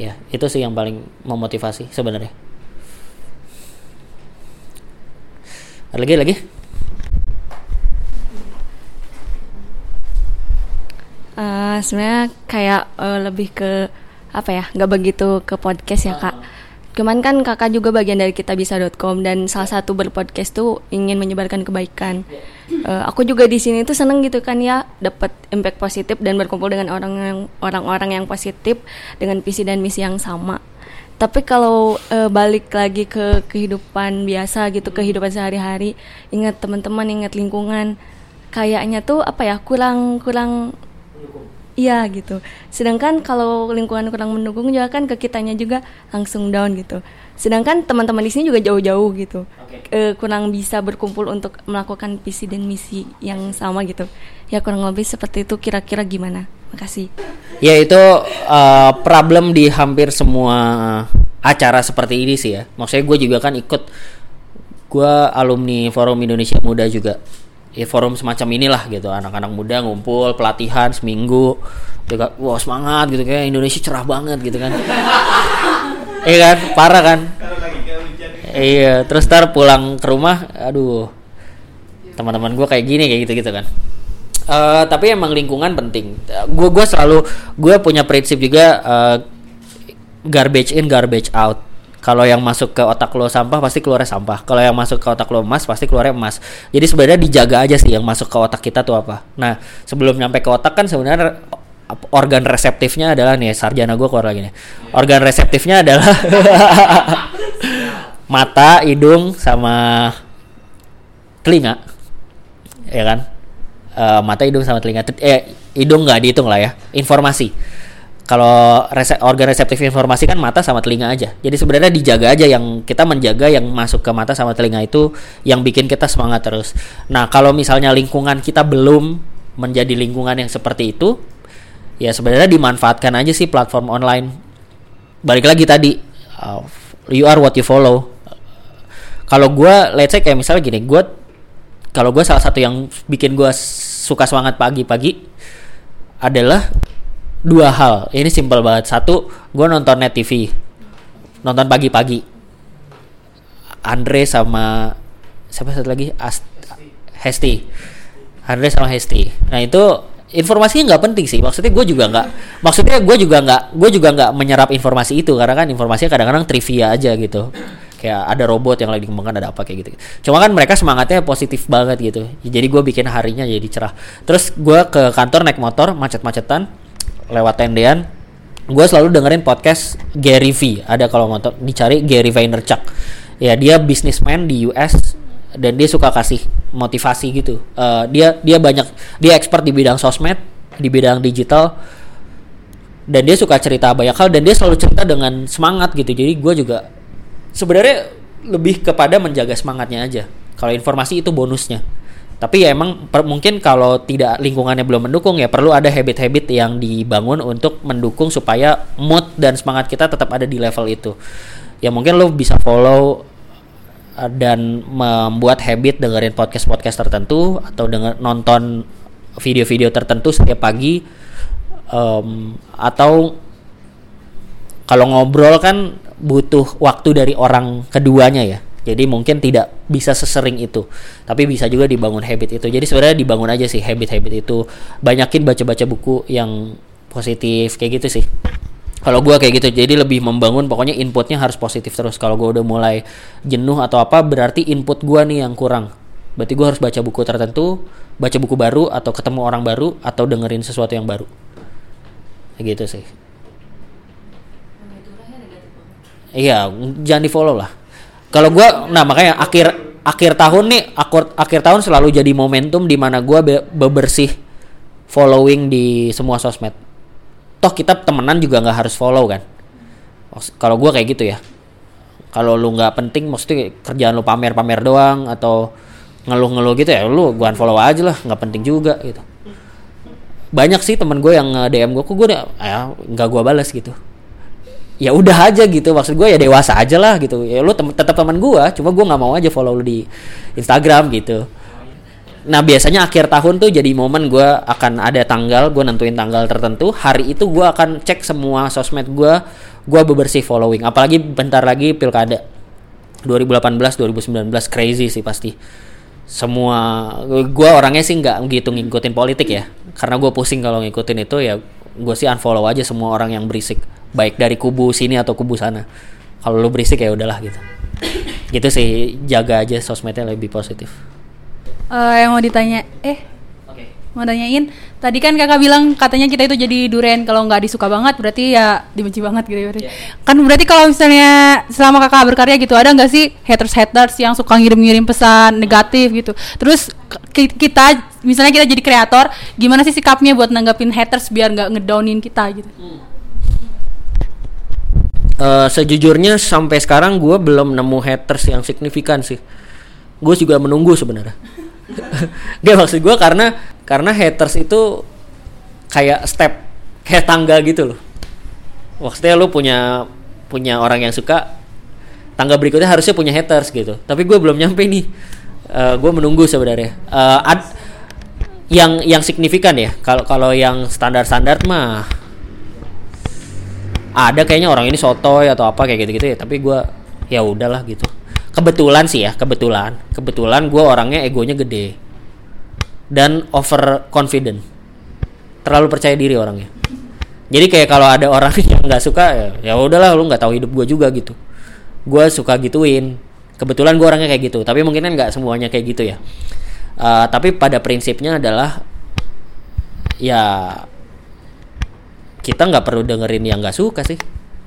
Ya, itu sih yang paling memotivasi sebenarnya. Ada lagi lagi? Eh, sebenarnya kayak eh, lebih ke apa ya nggak begitu ke podcast ya kak. Cuman kan kakak juga bagian dari kitabisa.com dan salah satu berpodcast tuh ingin menyebarkan kebaikan. Eh, aku juga di sini tuh seneng gitu kan ya dapat impact positif dan berkumpul dengan orang yang orang-orang yang positif dengan visi dan misi yang sama. Tapi kalau eh, balik lagi ke kehidupan biasa gitu kehidupan sehari-hari ingat teman-teman ingat lingkungan kayaknya tuh apa ya kurang kurang Iya gitu. Sedangkan kalau lingkungan kurang mendukung juga kan ke kitanya juga langsung down gitu. Sedangkan teman-teman di sini juga jauh-jauh gitu. Eh, kurang bisa berkumpul untuk melakukan visi dan misi yang sama gitu. Ya kurang lebih seperti itu kira-kira gimana? Makasih. Ya itu uh, problem di hampir semua acara seperti ini sih ya. Maksudnya gue juga kan ikut gue alumni Forum Indonesia Muda juga. Ya forum semacam inilah gitu. Anak-anak muda ngumpul pelatihan seminggu. Juga, wah semangat gitu kayak Indonesia cerah banget gitu kan. [LAUGHS] Iya kan, parah kan. Iya, terus ntar pulang ke rumah, aduh, teman-teman gue kayak gini kayak gitu gitu kan. Eh, tapi emang lingkungan penting. Gue gue selalu gue punya prinsip juga eh, garbage in garbage out. Kalau yang masuk ke otak lo sampah pasti keluarnya sampah. Kalau yang masuk ke otak lo emas pasti keluarnya emas. Jadi sebenarnya dijaga aja sih yang masuk ke otak kita tuh apa. Nah sebelum nyampe ke otak kan sebenarnya organ reseptifnya adalah nih sarjana gue keluar lagi nih. Organ reseptifnya adalah [LAUGHS] mata, hidung, sama telinga, ya kan? Eh, mata, hidung, sama telinga. Te- Eh, hidung nggak dihitung lah ya. Informasi. Kalau rese- organ reseptif informasi kan mata sama telinga aja. Jadi sebenarnya dijaga aja yang kita menjaga yang masuk ke mata sama telinga itu yang bikin kita semangat terus. Nah, kalau misalnya lingkungan kita belum menjadi lingkungan yang seperti itu, ya sebenarnya dimanfaatkan aja sih platform online. Balik lagi tadi, uh, you are what you follow. Kalau gue, let's say kayak misalnya gini, gue kalau gue salah satu yang bikin gue suka semangat pagi-pagi adalah dua hal. Ini simpel banget. Satu, gue nonton net TV, nonton pagi-pagi. Andre sama siapa satu lagi? Ast Hesti. Andre sama Hesti. Nah itu informasinya nggak penting sih. Maksudnya gue juga nggak. Maksudnya gue juga nggak. Gue juga nggak menyerap informasi itu karena kan informasinya kadang-kadang trivia aja gitu. Kayak ada robot yang lagi dikembangkan ada apa kayak gitu. Cuma kan mereka semangatnya positif banget gitu. Jadi gue bikin harinya jadi cerah. Terus gue ke kantor naik motor macet-macetan lewat tendean. Gue selalu dengerin podcast Gary V. Ada kalau mau dicari Gary Vaynerchuk. Ya dia bisnismen di US dan dia suka kasih motivasi gitu. Eh, dia dia banyak dia expert di bidang sosmed, di bidang digital dan dia suka cerita banyak hal dan dia selalu cerita dengan semangat gitu. Jadi gue juga sebenarnya lebih kepada menjaga semangatnya aja. Kalau informasi itu bonusnya. Tapi ya emang per- mungkin kalau tidak lingkungannya belum mendukung ya perlu ada habit-habit yang dibangun untuk mendukung supaya mood dan semangat kita tetap ada di level itu. Ya mungkin lo bisa follow uh, dan membuat habit dengerin podcast-podcast tertentu atau denger nonton video-video tertentu setiap pagi Em, atau kalau ngobrol kan butuh waktu dari orang keduanya ya. Jadi mungkin tidak bisa sesering itu, tapi bisa juga dibangun habit itu. Jadi sebenarnya dibangun aja sih habit-habit itu. Banyakin baca-baca buku yang positif kayak gitu sih. Kalau gua kayak gitu, jadi lebih membangun pokoknya inputnya harus positif terus. Kalau gua udah mulai jenuh atau apa, berarti input gua nih yang kurang. Berarti gua harus baca buku tertentu, baca buku baru atau ketemu orang baru atau dengerin sesuatu yang baru. Kayak gitu sih. Iya, jangan di follow lah. Kalau gua, nah makanya akhir akhir tahun nih, akhir akhir tahun selalu jadi momentum di mana gua be- bebersih following di semua sosmed. Toh kita temenan juga nggak harus follow kan. Kalau gua kayak gitu ya. Kalau lu nggak penting, maksudnya kerjaan lu pamer-pamer doang atau ngeluh-ngeluh gitu ya, lu gua unfollow aja lah, nggak penting juga gitu. Banyak sih temen gue yang DM gue, kok gue udah, ya nggak gua balas gitu ya udah aja gitu. Maksud gue ya dewasa aja lah gitu. Ya lu tem tetap teman gue cuma gue nggak mau aja follow lu di Instagram gitu. Nah biasanya akhir tahun tuh jadi momen gue akan ada tanggal gue nentuin tanggal tertentu. Hari itu gue akan cek semua sosmed gue gue bebersih following. Apalagi bentar lagi pilkada. 2018 2019 crazy sih pasti. Semua gue orangnya sih nggak gitu ngikutin politik ya. Karena gue pusing kalau ngikutin itu ya gue sih unfollow aja semua orang yang berisik baik dari kubu sini atau kubu sana. Kalau lu berisik ya udahlah gitu. Gitu sih jaga aja sosmednya lebih positif. Eh, yang mau ditanya, eh Oke. mau tanyain tadi kan kakak bilang katanya kita itu jadi duren. Kalau nggak disuka banget berarti ya dibenci banget gitu ya berarti. Iya. kan berarti kalau misalnya selama kakak berkarya gitu ada nggak sih haters haters yang suka ngirim-ngirim pesan negatif gitu? Terus ki- kita misalnya kita jadi kreator gimana sih sikapnya buat nanggapin haters biar nggak ngedownin kita gitu Eh, sejujurnya sampai sekarang gue belum nemu haters yang signifikan sih. Gue juga menunggu sebenarnya. [LAUGHS] Gak maksud gue karena karena haters itu kayak step kayak tangga gitu loh. Maksudnya lu punya punya orang yang suka tangga berikutnya harusnya punya haters gitu. Tapi gue belum nyampe nih. gue menunggu sebenarnya. Eh, ad- yang yang signifikan ya. Kalau kalau yang standar-standar mah ada kayaknya orang ini sotoy atau apa kayak gitu-gitu ya tapi gua ya udahlah gitu. Kebetulan sih ya kebetulan. Kebetulan gua orangnya egonya gede. Dan over confident terlalu percaya diri orangnya. Jadi kayak kalau ada orang [LAUGHS] yang nggak suka ya ya udahlah lu nggak tahu hidup gua juga gitu. Gua suka gituin. Kebetulan gua orangnya kayak gitu tapi mungkin kan nggak semuanya kayak gitu ya. Eh, tapi pada prinsipnya adalah ya kita nggak perlu dengerin yang nggak suka sih.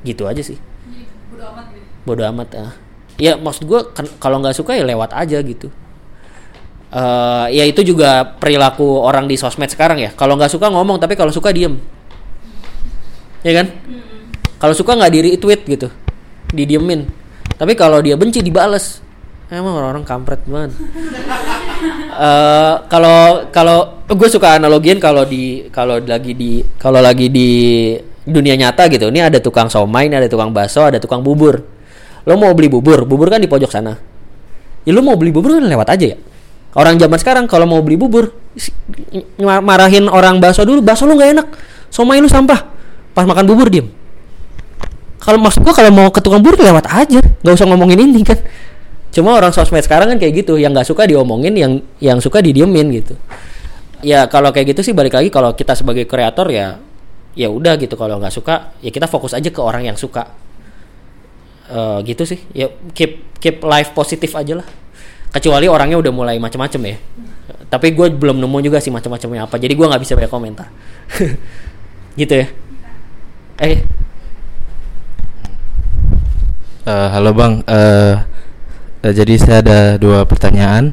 Gitu aja sih. Bodoh amat ah. ya maksud gue kalau nggak suka ya lewat aja gitu. Eh ya itu juga perilaku orang di sosmed sekarang ya. Kalau nggak suka ngomong tapi kalau suka diem. Ya kan? Kalau suka nggak diri tweet gitu. Didiemin. Tapi kalau dia benci dibales. Emang orang-orang kampret banget [LAUGHS] Eh, kalau kalau gue suka analogiin kalau di kalau lagi di kalau lagi di dunia nyata gitu ini ada tukang somai ini ada tukang bakso ada tukang bubur. Lo mau beli bubur bubur kan di pojok sana. Ya lo mau beli bubur kan lewat aja ya. Orang zaman sekarang kalau mau beli bubur marahin orang bakso dulu bakso lu nggak enak. Somai lu sampah. Pas makan bubur diem. Kalau maksud gua kalau mau ke tukang bubur lewat aja. Nggak usah ngomongin ini kan cuma orang sosmed sekarang kan kayak gitu yang nggak suka diomongin yang yang suka didiemin gitu. Ya kalau kayak gitu sih balik lagi kalau kita sebagai kreator ya ya udah gitu. Kalau nggak suka ya kita fokus aja ke orang yang suka. Eh, gitu sih. Ya keep keep life positif aja lah. Kecuali orangnya udah mulai macam-macam ya. Tapi gue belum nemu juga sih macam-macamnya apa jadi gue nggak bisa banyak komentar. [LAUGHS] Gitu ya. Eh. Eh, halo bang, Eh, eh, jadi saya ada dua pertanyaan.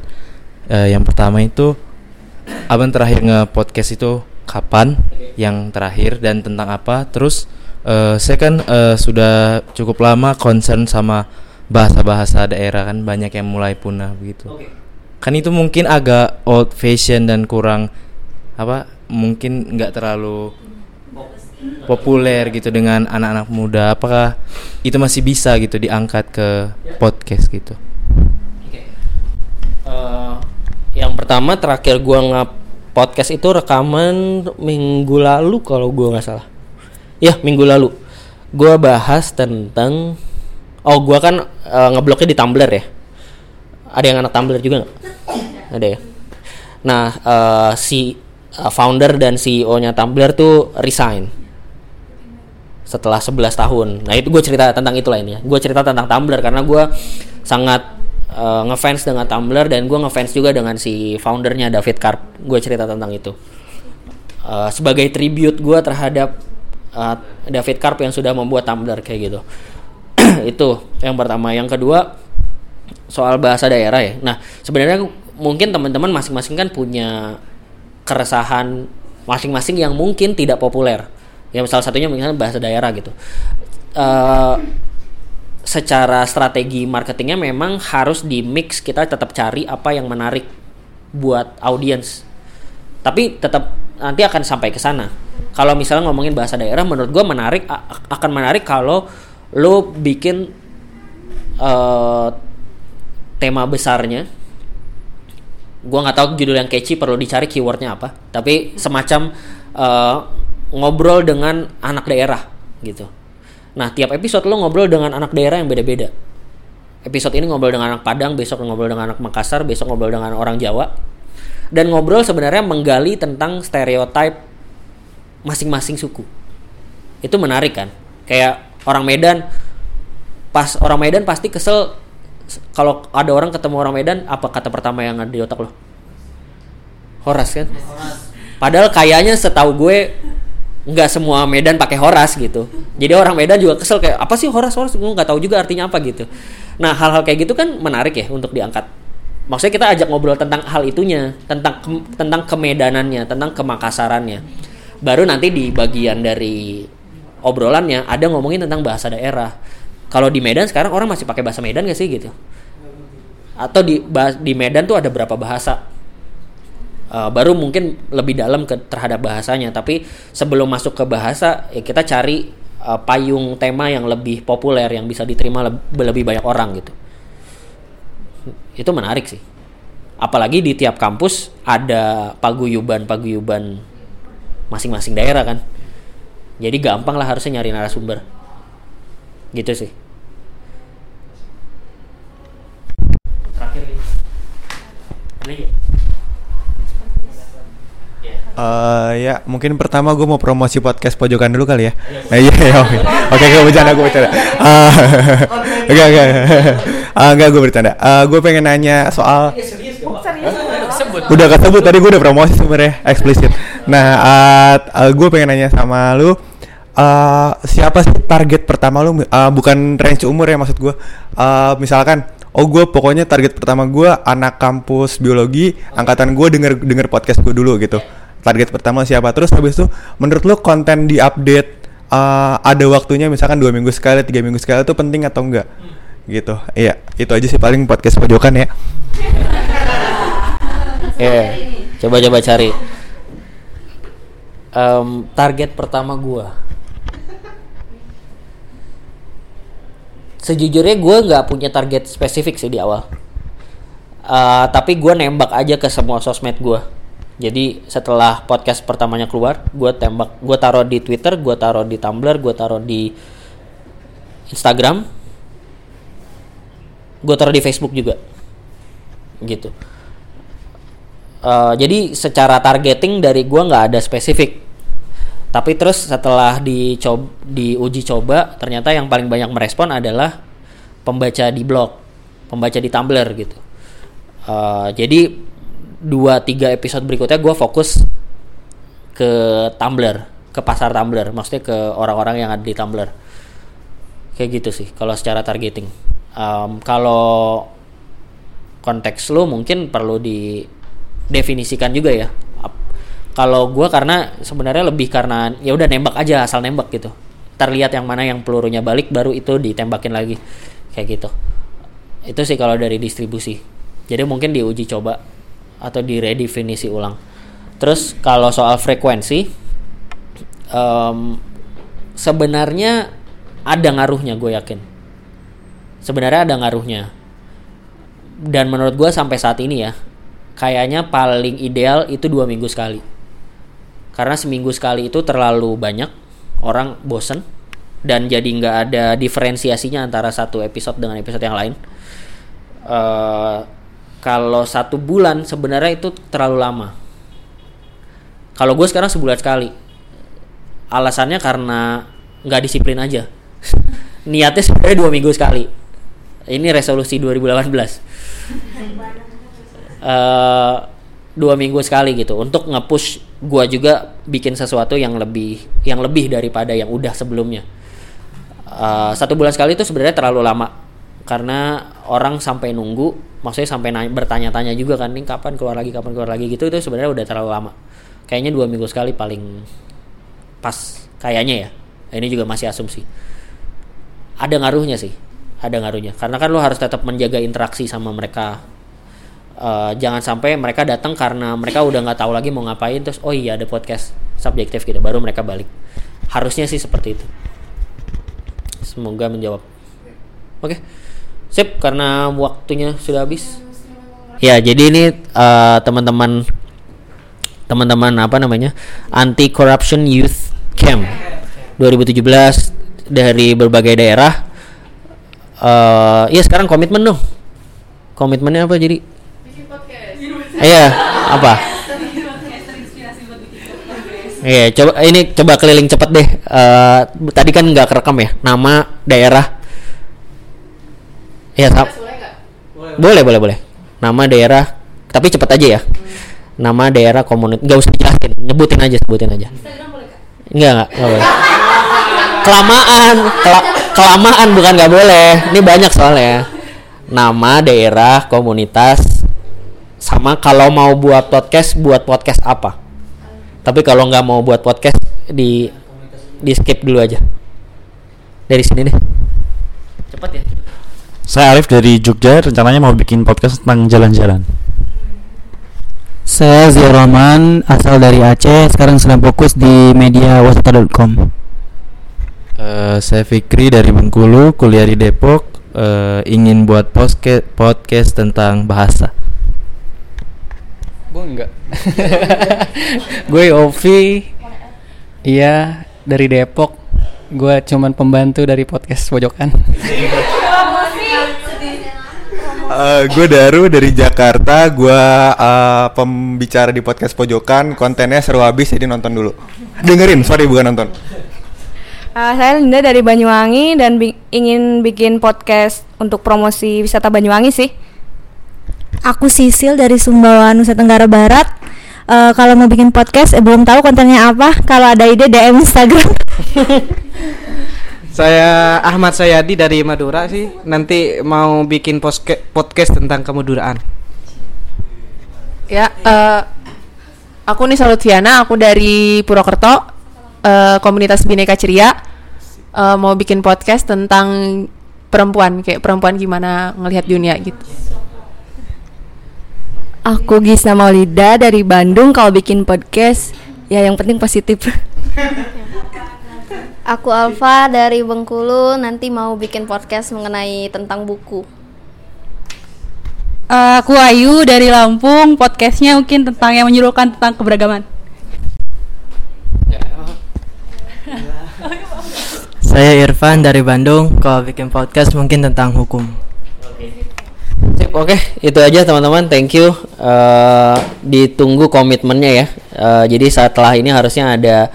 Eh, yang pertama itu, abang terakhir nge podcast itu kapan? Yang terakhir dan tentang apa? Terus eh, saya kan eh, sudah cukup lama concern sama bahasa-bahasa daerah kan banyak yang mulai punah begitu. Kan itu mungkin agak old fashion dan kurang apa? Mungkin nggak terlalu populer gitu dengan anak-anak muda apakah itu masih bisa gitu diangkat ke podcast gitu Eh, yang pertama terakhir gua nge podcast itu rekaman minggu lalu kalau gua nggak salah. Ya minggu lalu. Gua bahas tentang oh gua kan eh, ngebloknya di Tumblr ya. Ada yang anak Tumblr juga nggak? Ada ya? Nah eh, si founder dan CEO nya Tumblr tuh resign setelah 11 tahun. Nah itu gue cerita tentang itulah ini ya. Gue cerita tentang Tumblr karena gue sangat eh, ngefans dengan Tumblr dan gue ngefans juga dengan si foundernya David Karp. Gue cerita tentang itu Eh, sebagai tribute gue terhadap eh, David Karp yang sudah membuat Tumblr kayak gitu. [CLEARS THROAT] itu yang pertama. Yang kedua soal bahasa daerah ya. Nah sebenarnya mungkin teman-teman masing-masing kan punya keresahan masing-masing yang mungkin tidak populer. Ya salah satunya misalnya bahasa daerah gitu. Eh, secara strategi marketingnya memang harus di mix kita tetap cari apa yang menarik buat audiens. Tapi tetap nanti akan sampai ke sana. Kalau misalnya ngomongin bahasa daerah, menurut gua menarik akan menarik kalau lo bikin eh, tema besarnya gua nggak tahu judul yang catchy perlu dicari keywordnya apa tapi semacam eh, ngobrol dengan anak daerah gitu nah tiap episode lo ngobrol dengan anak daerah yang beda-beda. Episode ini ngobrol dengan anak Padang besok ngobrol dengan anak Makassar besok ngobrol dengan orang Jawa. Dan ngobrol sebenarnya menggali tentang stereotip masing-masing suku. Itu menarik kan? Kayak orang Medan pas orang Medan pasti kesel kalau ada orang ketemu orang Medan apa kata pertama yang ada di otak lo? Horas kan? Padahal kayaknya setahu gue nggak semua Medan pakai Horas gitu. Jadi orang Medan juga kesel kayak apa sih Horas Horas? Gue nggak tahu juga artinya apa gitu. Nah hal-hal kayak gitu kan menarik ya untuk diangkat. Maksudnya kita ajak ngobrol tentang hal itunya, tentang ke- tentang kemedanannya, tentang kemakasarannya. Baru nanti di bagian dari obrolannya ada ngomongin tentang bahasa daerah. Kalau di Medan sekarang orang masih pakai bahasa Medan gak sih gitu? Atau di di Medan tuh ada berapa bahasa? Uh, baru mungkin lebih dalam ke terhadap bahasanya. Tapi sebelum masuk ke bahasa ya kita cari uh, payung tema yang lebih populer yang bisa diterima leb- lebih banyak orang gitu. Itu menarik sih. Apalagi di tiap kampus ada paguyuban paguyuban masing-masing daerah kan. Jadi gampang lah harusnya nyari narasumber. Gitu sih. Terakhir ini Eh ya mungkin pertama gue mau promosi podcast pojokan dulu kali ya. Eh, Iya iya oke. Oke gue bercanda gue bercanda. [LAUGHS] Ah, Enggak enggak. Ah, Enggak gue bercanda. Eh, gue pengen nanya soal udah kesebut tadi gue udah promosi sebenarnya eksplisit. Nah uh, gue pengen nanya sama lu eh siapa sih target pertama lu Eh, bukan range umur ya maksud gue Eh, misalkan oh gue pokoknya target pertama gue anak kampus biologi angkatan gue denger denger podcast gue dulu gitu target pertama siapa terus habis itu menurut lu konten di update eh, ada waktunya misalkan dua minggu sekali tiga minggu sekali itu penting atau enggak gitu iya itu aja sih paling podcast pojokan ya Iya, coba-coba cari. Em, target pertama gua. Sejujurnya gua nggak punya target spesifik sih di awal. Eh, tapi gua nembak aja ke semua sosmed gua. Jadi setelah podcast pertamanya keluar, gua tembak, gua taruh di Twitter, gua taruh di Tumblr, gua taruh di Instagram, gua taruh di Facebook juga, gitu. Uh, jadi secara targeting dari gua nggak ada spesifik. Tapi terus setelah dicoba diuji coba ternyata yang paling banyak merespon adalah pembaca di blog pembaca di tumblr gitu. Uh, jadi dua tiga episode berikutnya gua fokus ke tumblr ke pasar tumblr maksudnya ke orang-orang yang ada di tumblr. Kayak gitu sih kalau secara targeting. Um, kalau konteks lu mungkin perlu didefinisikan juga ya. Kalau gua karena sebenarnya lebih karena ya udah nembak aja asal nembak gitu. Terlihat yang mana yang pelurunya balik baru itu ditembakin lagi. Kayak gitu. Itu sih kalau dari distribusi. Jadi mungkin diuji coba atau diredefinisi ulang. Terus kalau soal frekuensi em, sebenarnya ada ngaruhnya gue yakin. Sebenarnya ada ngaruhnya. Dan menurut gue sampai saat ini ya kayaknya paling ideal itu dua minggu sekali. Karena seminggu sekali itu terlalu banyak orang bosen dan jadi nggak ada diferensiasinya antara satu episode dengan episode yang lain. Eh, kalau satu bulan sebenarnya itu terlalu lama. Kalau gue sekarang sebulan sekali. Alasannya karena nggak disiplin aja. [LAUGHS] Niatnya sebenarnya dua minggu sekali. Ini resolusi 2018 [LAUGHS] eh dua minggu sekali gitu. Untuk nge-push gua juga bikin sesuatu yang lebih yang lebih daripada yang udah sebelumnya. Eh, satu bulan sekali itu sebenarnya terlalu lama karena orang sampai nunggu maksudnya sampai bertanya-tanya juga kan nih kapan keluar lagi kapan keluar lagi? Gitu itu sebenarnya udah terlalu lama. Kayaknya dua minggu sekali paling pas kayaknya ya. Ini juga masih asumsi. Ada ngaruhnya sih ada ngaruhnya. Karena kan lo harus tetap menjaga interaksi sama mereka. Eh, jangan sampai mereka datang karena mereka udah nggak tahu lagi mau ngapain terus oh iya ada podcast subjektif gitu baru mereka balik. Harusnya sih seperti itu. Semoga menjawab. Oke sip karena waktunya sudah habis. Ya jadi ini eh, teman-teman teman-teman apa namanya anti corruption youth camp 2017 dari berbagai daerah. Eh ya sekarang komitmen dong. Komitmennya apa jadi? Iya apa? Iya coba ini coba keliling cepet deh. Eh, tadi kan nggak kerekam ya nama daerah Iya, sap. boleh boleh boleh. Nama daerah tapi cepet aja ya. Nama daerah komunitas nggak usah dijelasin. Nyebutin aja sebutin aja. Nggak nggak nggak boleh. Kelamaan kela- kelamaan bukan nggak boleh. Ini banyak soalnya. Nama daerah komunitas sama kalau mau buat podcast buat podcast apa? Tapi kalau nggak mau buat podcast di di skip dulu aja. Dari sini deh. Cepat ya Saya Arif dari Jogja, rencananya mau bikin podcast tentang jalan-jalan. Saya Zia Rahman, asal dari Aceh, sekarang sedang fokus di media wasata.com. Eh, saya Fikri dari Bengkulu, kuliah di Depok, eh, ingin buat podcast podcast tentang bahasa. Gue enggak. [LAUGHS] gue Ovi. Iya, dari Depok. Gue cuman pembantu dari podcast pojokan. gue Daru dari Jakarta, gue eh, pembicara di podcast pojokan, kontennya seru habis jadi nonton dulu. Dengerin, sorry bukan nonton. Uh, saya Linda dari Banyuwangi dan bi- ingin bikin podcast untuk promosi wisata Banyuwangi sih. Aku Sisil dari Sumbawa Nusa Tenggara Barat. Eh, kalau mau bikin podcast, eh, belum tahu kontennya apa. Kalau ada ide DM Instagram. [LAUGHS] Saya Ahmad Sayadi dari Madura sih. Nanti mau bikin poske- podcast tentang kemaduraan. Ya, eh, aku nih Lutfiana, aku dari Purwokerto, eh, komunitas Bineka Ceria, Eh, mau bikin podcast tentang perempuan, kayak perempuan gimana ngelihat dunia gitu. Aku Gisna Maulida dari Bandung kalau bikin podcast ya yang penting positif. [LAUGHS] Aku Alfa dari Bengkulu nanti mau bikin podcast mengenai tentang buku. Eh, aku Ayu dari Lampung, podcastnya mungkin tentang yang menyuruhkan tentang keberagaman. Saya Irfan dari Bandung, kalau bikin podcast mungkin tentang hukum. Oke, itu aja teman-teman. Thank you. Eh, ditunggu komitmennya ya. Eh, jadi setelah ini harusnya ada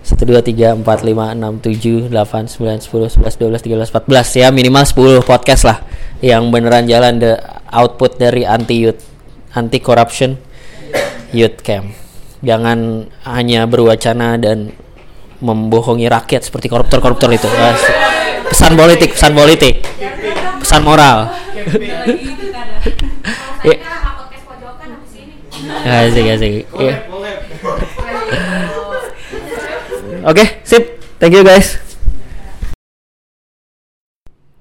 1 2 3 4 5 6 7 8 9 10 11 12 13 14 ya minimal 10 podcast lah yang beneran jalan the output dari anti youth anti corruption youth camp. Jangan hanya berwacana dan membohongi rakyat seperti koruptor-koruptor itu. Asik. Pesan politik, pesan politik. Pesan moral. Iya. Asik, asik. Iya. Oke, sip. Thank you guys.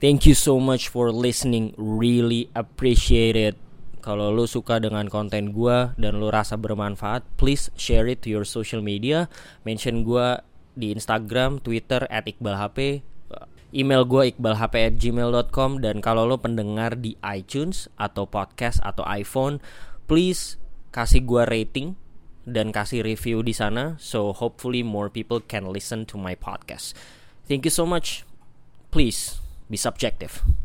Thank you so much for listening. Really appreciate it. Kalau lu suka dengan konten gua dan lu rasa bermanfaat, please share it to your social media. Mention gua di Instagram, Twitter @iqbalhp, email gua iqbalhp@gmail.com dan kalau lu pendengar di iTunes atau podcast atau iPhone, please kasih gua rating dan kasih review di sana so hopefully more people can listen to my podcast. Thank you so much. Please be subjective.